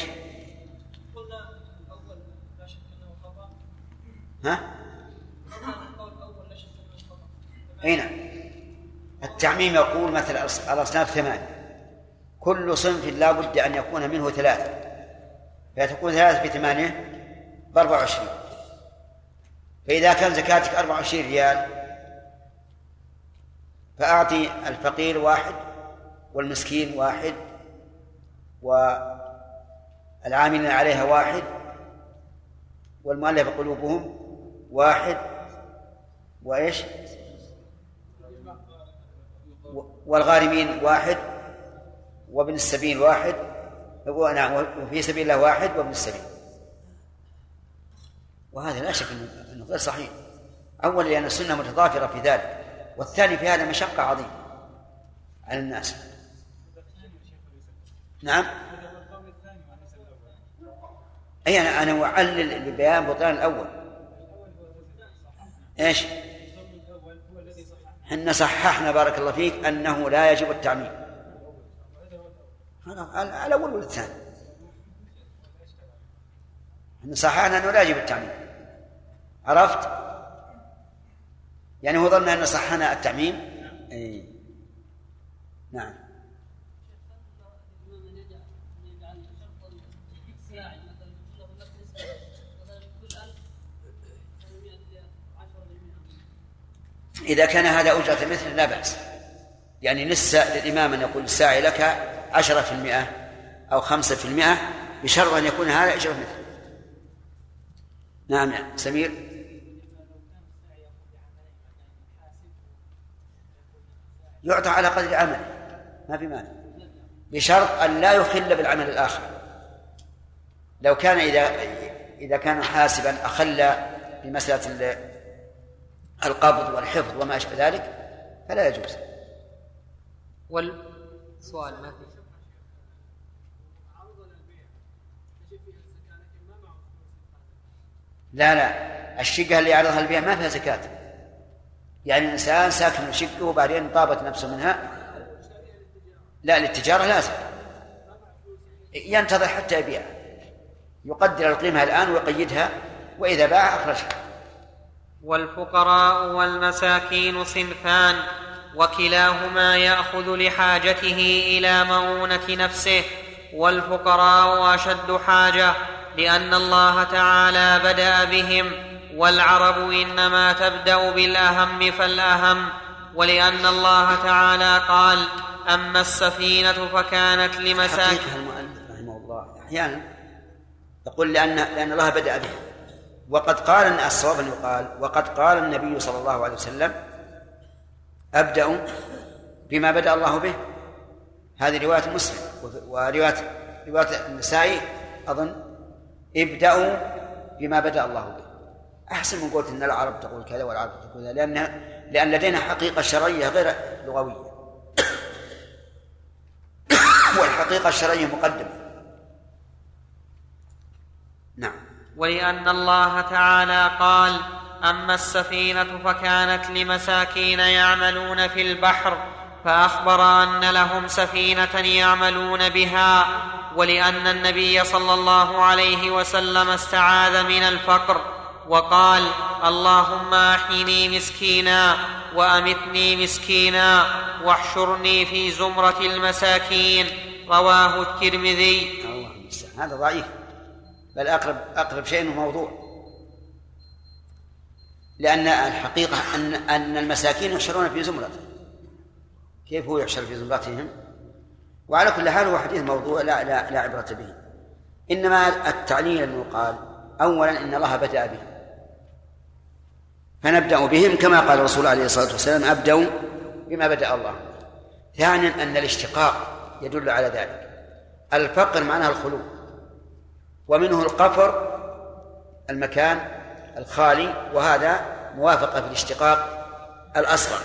قلنا الأول لا شك أنه خطأ. ها؟ القول الأول لا شك انه خطا أي نعم. التعميم يقول مثل الأصناف ثمان. كل صنف لا بد أن يكون منه ثلاثة. فتكون ثلاثة في ثمانية باربع وعشرين. فإذا كان زكاتك أربع وعشرين ريال فأعطي الفقير واحد والمسكين واحد و العاملين عليها واحد والمؤلف قلوبهم واحد وإيش؟ والغارمين واحد وابن السبيل واحد نعم وفي سبيل الله واحد وابن السبيل. وهذا لا شك إنه غير صحيح. أولا لأن السنة متضافرة في ذلك والثاني في هذا مشقة عظيمة على الناس. نعم. أي أنا أنا أعلل لبيان بطلان الأول. إيش؟ إحنا صححنا بارك الله فيك أنه لا يجب التعميم. هذا الأول والثاني. إحنا صححنا أنه لا يجب التعميم. عرفت؟ يعني هو ظن أن صححنا التعميم؟ اي نعم. إذا كان هذا أجرة مثل لا بأس. يعني للس للإمام أن يقول الساعي لك عشرة في المئة أو خمسة في المئة بشرط أن يكون هذا أجرة مثل نعم نعم سمير. يعطى على قدر عمله. ما في مانع. بشرط أن لا يخل بالعمل الآخر. لو كان إذا إذا كان حاسبا أخل بمسألة القبض والحفظ وما أشبه ذلك فلا يجوز. والسؤال ما في. لا لا. الشقة اللي يعرضها البيع ما فيها زكاة. يعني الإنسان ساكن شقة وبعدين طابت نفسه منها. لا للتجارة لازم. ينتظر حتى يبيع يقدر القيمة الآن ويقيدها وإذا باع أخرجها. والفقراء والمساكين صنفان وكلاهما يأخذ لحاجته إلى مؤونة نفسه والفقراء أشد حاجة لأن الله تعالى بدأ بهم والعرب إنما تبدأ بالأهم فالأهم ولأن الله تعالى قال أما السفينة فكانت لمساكين المؤلف رحمه الله أحيانا يقول لأن لأن الله بدأ بهم. وقد قال الصواب أن يقال وقد قال النبي صلى الله عليه وسلم أبدأ بما بدأ الله به. هذه رواية مسلم ورواية رواية النسائي أظن ابدأوا بما بدأ الله به. أحسن من قلت أن العرب تقول كذا والعرب تقول كذا لأن لأن لدينا حقيقة شرعية غير لغوية. والحقيقة الشرعية مقدمة. نعم. ولأن الله تعالى قال أما السفينة فكانت لمساكين يعملون في البحر فأخبر أن لهم سفينة يعملون بها ولأن النبي صلى الله عليه وسلم استعاذ من الفقر وقال اللهم أحيني مسكينا وأمتني مسكينا واحشرني في زمرة المساكين رواه الترمذي. الله هذا ضعيف. بل اقرب أقرب شيء موضوع. لأن الحقيقة ان أن المساكين يحشرون في زمرته كيف هو يحشر في زمرتهم؟ وعلى كل حال هو حديث موضوع لا لا لا عبرة به. إنما التعليل انه قال اولا إن الله بدأ به. فنبدأ بهم كما قال الرسول عليه الصلاة والسلام ابدوا بما بدأ الله ثانيا أن الاشتقاق يدل على ذلك. الفقر معناه الخلو ومنه القفر المكان الخالي وهذا موافقة في الاشتقاق الأصغر.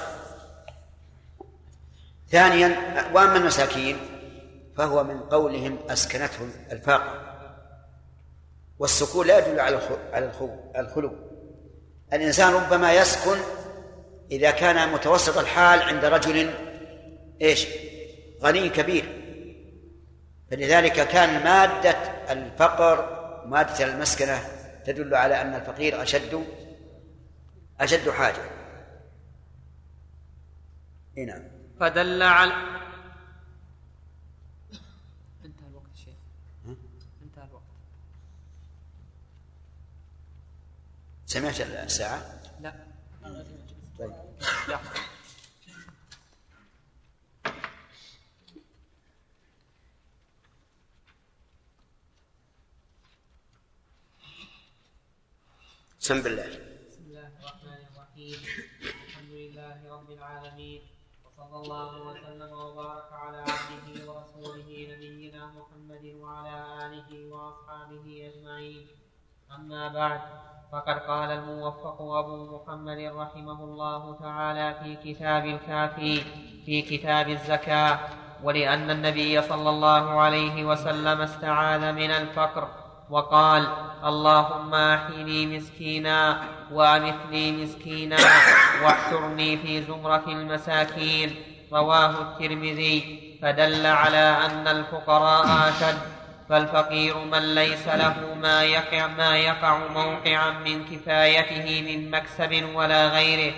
ثانيا وأما المساكين فهو من قولهم أسكنتهم الفاقة. والسكون لا يدل على على الخلو. الإنسان ربما يسكن إذا كان متوسط الحال عند رجل إيش؟ غني كبير. فلذلك كان مادة الفقر مادة المسكنة تدل على أن الفقير أشد أشد حاجة. نعم. فدل على انتهى الوقت شيخ. انتهى الوقت. سمعت الساعة؟ لا. طيب. سم بالله بسم الله. الرحمن الرحيم الحمد لله رب العالمين وصلى الله وسلم وبارك على عبده ورسوله نبينا محمد وعلى اله واصحابه اجمعين اما بعد فقد قال الموفق ابو محمد رحمه الله تعالى في كتاب الكافي في كتاب الزكاه ولان النبي صلى الله عليه وسلم استعاذ من الفقر وقال اللهم أحيني مسكينا وامثني مسكينا واحشرني في زمرة المساكين. رواه الترمذي. فدل على أن الفقراء أشد. فالفقير من ليس له ما يقع ما يقع موقعا من كفايته من مكسب ولا غيره.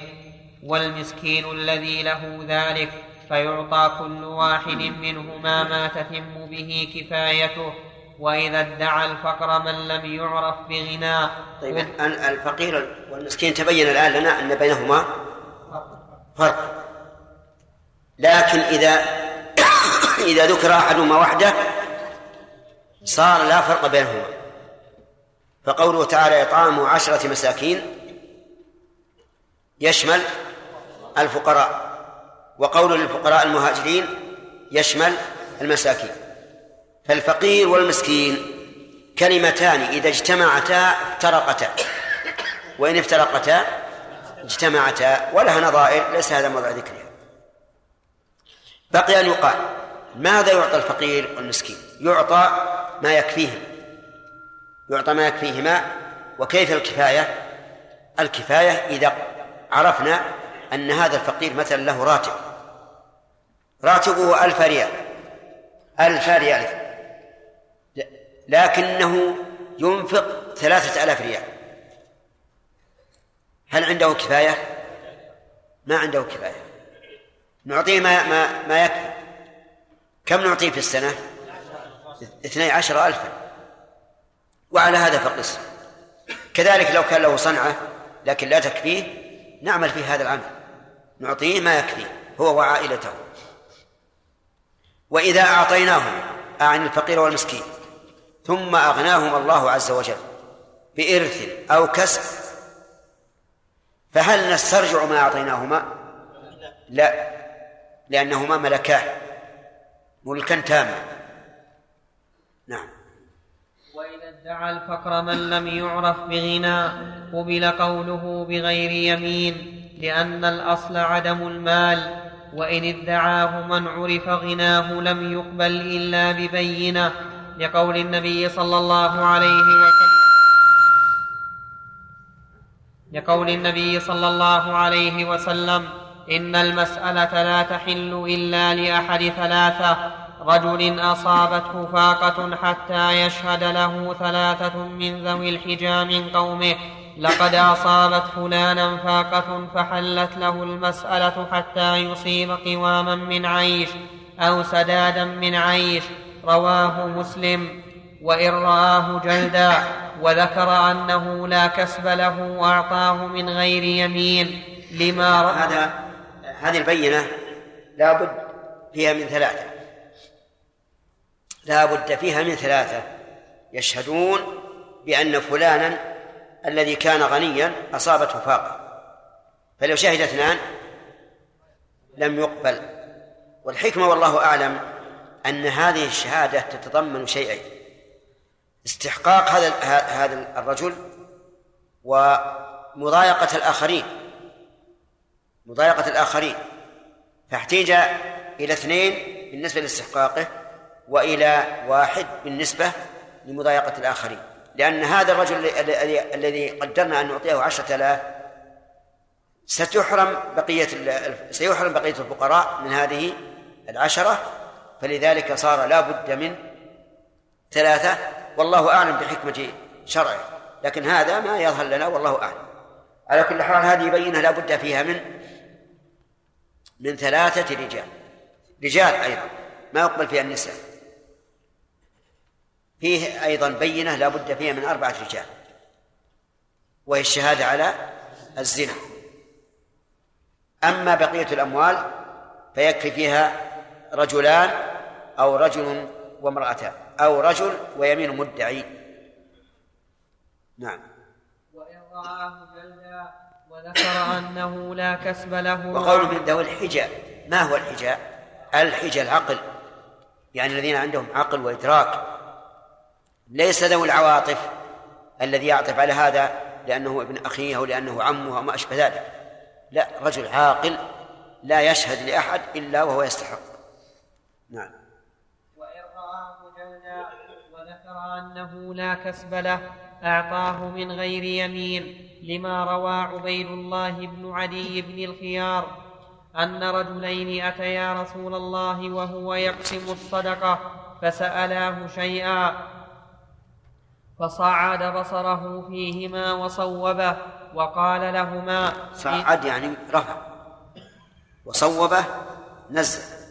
والمسكين الذي له ذلك فيعطى كل واحد منهما ما تتم به كفايته. وإذا ادعى الفقر من لم يعرف بغنى. طيب الفقير والمسكين تبين الآن لنا أن بينهما فرق. لكن إذا *coughs* إذا ذكر أحدهما وحده صار لا فرق بينهما. فقوله تعالى إطعام عشرة مساكين يشمل الفقراء وقول للفقراء المهاجرين يشمل المساكين. فالفقير والمسكين كلمتان إذا اجتمعتا افترقتا. وإن افترقتا اجتمعتا. ولها نظائر ليس هذا موضع ذكرها بقي أن يقال ماذا يعطى الفقير والمسكين؟ يعطى ما يكفيهم يعطى ما يكفيهما. وكيف الكفاية؟ الكفاية إذا عرفنا أن هذا الفقير مثلا له راتب. راتبه ألف ريال. ألف ريال. لكنه ينفق ثلاثة آلاف ريال. هل عنده كفاية؟ ما عنده كفاية. نعطيه ما, ما, ما يكفي. كم نعطيه في السنة؟ اثني عشر ألفا. وعلى هذا فقس. كذلك لو كان له صنعة لكن لا تكفيه نعمل في هذا العمل. نعطيه ما يكفيه هو وعائلته. وإذا أعطيناهم أعني الفقير والمسكين. ثم أغناهم الله عز وجل بإرث أو كسب. فهل نسترجع ما أعطيناهما؟ لا لأنهما ملكان ملكا تاما. نعم. وإذا ادعى الفقر من لم يعرف بغنى قبل قوله بغير يمين لأن الأصل عدم المال. وإن ادعاه من عرف غناه لم يقبل إلا ببينة. لقول النبي صلى الله عليه وسلم. لقول النبي صلى الله عليه وسلم إن المسألة لا تحل إلا لأحد ثلاثة. رجل أصابته فاقة حتى يشهد له ثلاثة من ذوي الحجى من قومه. لقد أصابت فلانا فاقة فحلت له المسألة حتى يصيب قواما من عيش أو سدادا من عيش. رواه مسلم وإن رآه جلدا وذكر أنه لا كسب له أعطاه من غير يمين لما رأى هذا هذه البينة لا بد فيها من ثلاثة. لا بد فيها من ثلاثة. يشهدون بأن فلانا الذي كان غنيا أصابته فاقة. فلو شهد اثنان لم يقبل. والحكمة والله أعلم أن هذه الشهادة تتضمن شيئين. استحقاق هذا هذا الرجل ومضايقة الآخرين. مضايقة الآخرين. فاحتيج إلى اثنين بالنسبة لاستحقاقه وإلى واحد بالنسبة لمضايقة الآخرين. لأن هذا الرجل الذي قدرنا أن نعطيه عشرة آلاف ستحرم بقية سيحرم بقية الفقراء من هذه العشرة فلذلك صار لا بد من ثلاثة والله أعلم بحكمة شرعه. لكن هذا ما يظهر لنا والله أعلم. على كل حال هذه بينة لا بد فيها من من ثلاثة رجال. رجال أيضا ما يقبل فيها النساء. فيه أيضا بينة لا بد فيها من أربعة رجال. وهي الشهادة على الزنا. أما بقية الأموال فيكفي فيها رجلان أو رجل وامرأتان أو رجل ويمين مدعي. نعم. وإن رآه جلدا وذكر أنه لا كسب له وقول من ذوي الحجة ما هو الحجة؟ الحجة العقل. يعني الذين عندهم عقل وإدراك. ليس ذوي العواطف الذي يعطف على هذا لأنه ابن أخيه أو لأنه عمه أو ما أشبه ذلك. لا رجل عاقل لا يشهد لأحد إلا وهو يستحق. نعم. وذكر أنه لا كسب له أعطاه من غير يمين لما روى عبيد الله بن علي بن الخيار أن رجلين أتيا رسول الله وهو يقسم الصدقة فسألاه شيئا فصعد بصره فيهما وصوبه وقال لهما صعد يعني رفع وصوبه نزل.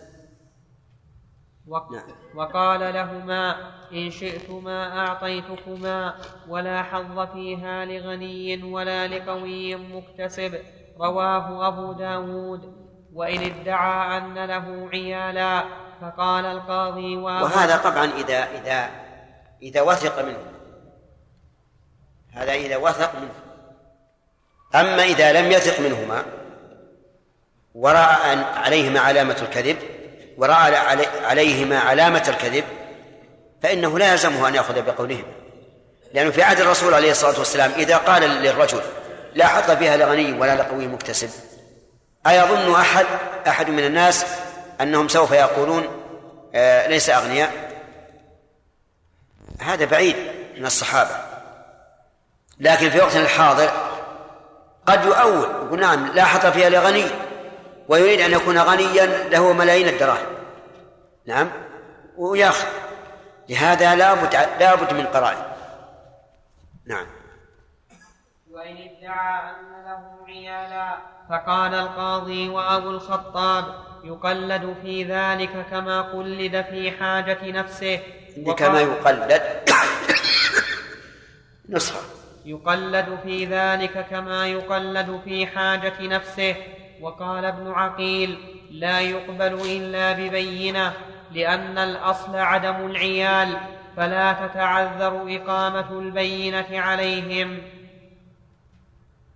نعم. وقال لهما إن شئتما أعطيتكما ولا حظ فيها لغني ولا لقوي مكتسب. رواه أبو داود. وإن ادعى أن له عيالا فقال القاضي وهذا طبعا إذا إذا إذا وثق منه. هذا إذا وثق منه. أما إذا لم يثق منهما ورأى عليهما علامة الكذب ورأى عليهما علامة الكذب فإنه لا يلزمه أن يأخذ بقولهما لأنه في عهد الرسول عليه الصلاة والسلام إذا قال للرجل لا حظ فيها لغني ولا لقوي مكتسب أيظن أحد أحد من الناس أنهم سوف يقولون آه ليس أغنياء؟ هذا بعيد من الصحابة لكن في وقتنا الحاضر قد يؤول يقول نعم لا حظ فيها لغني ويريد أن يكون غنيا له ملايين الدراهم. نعم؟ وياخذ لهذا لا بد لا بد من قرائن. نعم. وإن ادعى أن له عيالا فقال القاضي وأبو الخطاب يقلد في ذلك كما قلد في حاجة نفسه. كما يقلد. نسخة. يقلد في ذلك كما يقلد في حاجة نفسه. وقال ابن عقيل لا يقبل إلا ببينة لأن الأصل عدم العيال فلا تتعذر إقامة البينة عليهم.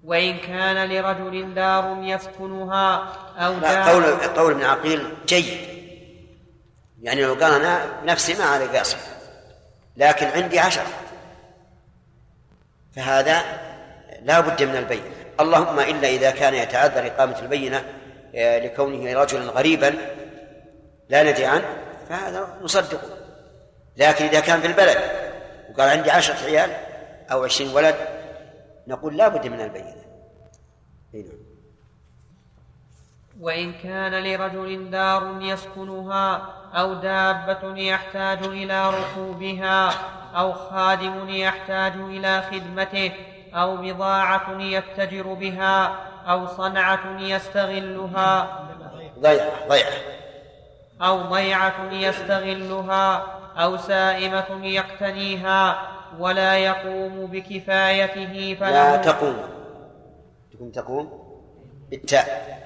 وإن كان لرجل دار يسكنها أو دار قول قول ابن عقيل جيد. يعني لو قال أنا نفسي ما علي قاصر لكن عندي عشرة فهذا لا بد من البينة. اللهم إلا إذا كان يتعذر إقامة البينة آه، لكونه رجلا غريبا لا ندري عنه فهذا نصدقه. لكن إذا كان في البلد وقال عندي عشرة عيال أو عشرين ولد نقول لا بد من البينة. نعم. وإن كان لرجل دار يسكنها أو دابة يحتاج إلى ركوبها أو خادم يحتاج إلى خدمته أو بضاعة يتجر بها أو صنعة يستغلها. ضيعة ضيعة. أو ضيعة يستغلها أو سائمة يقتنيها ولا يقوم بكفايته فله. لا تقوم. تقوم تقوم. بالتاء.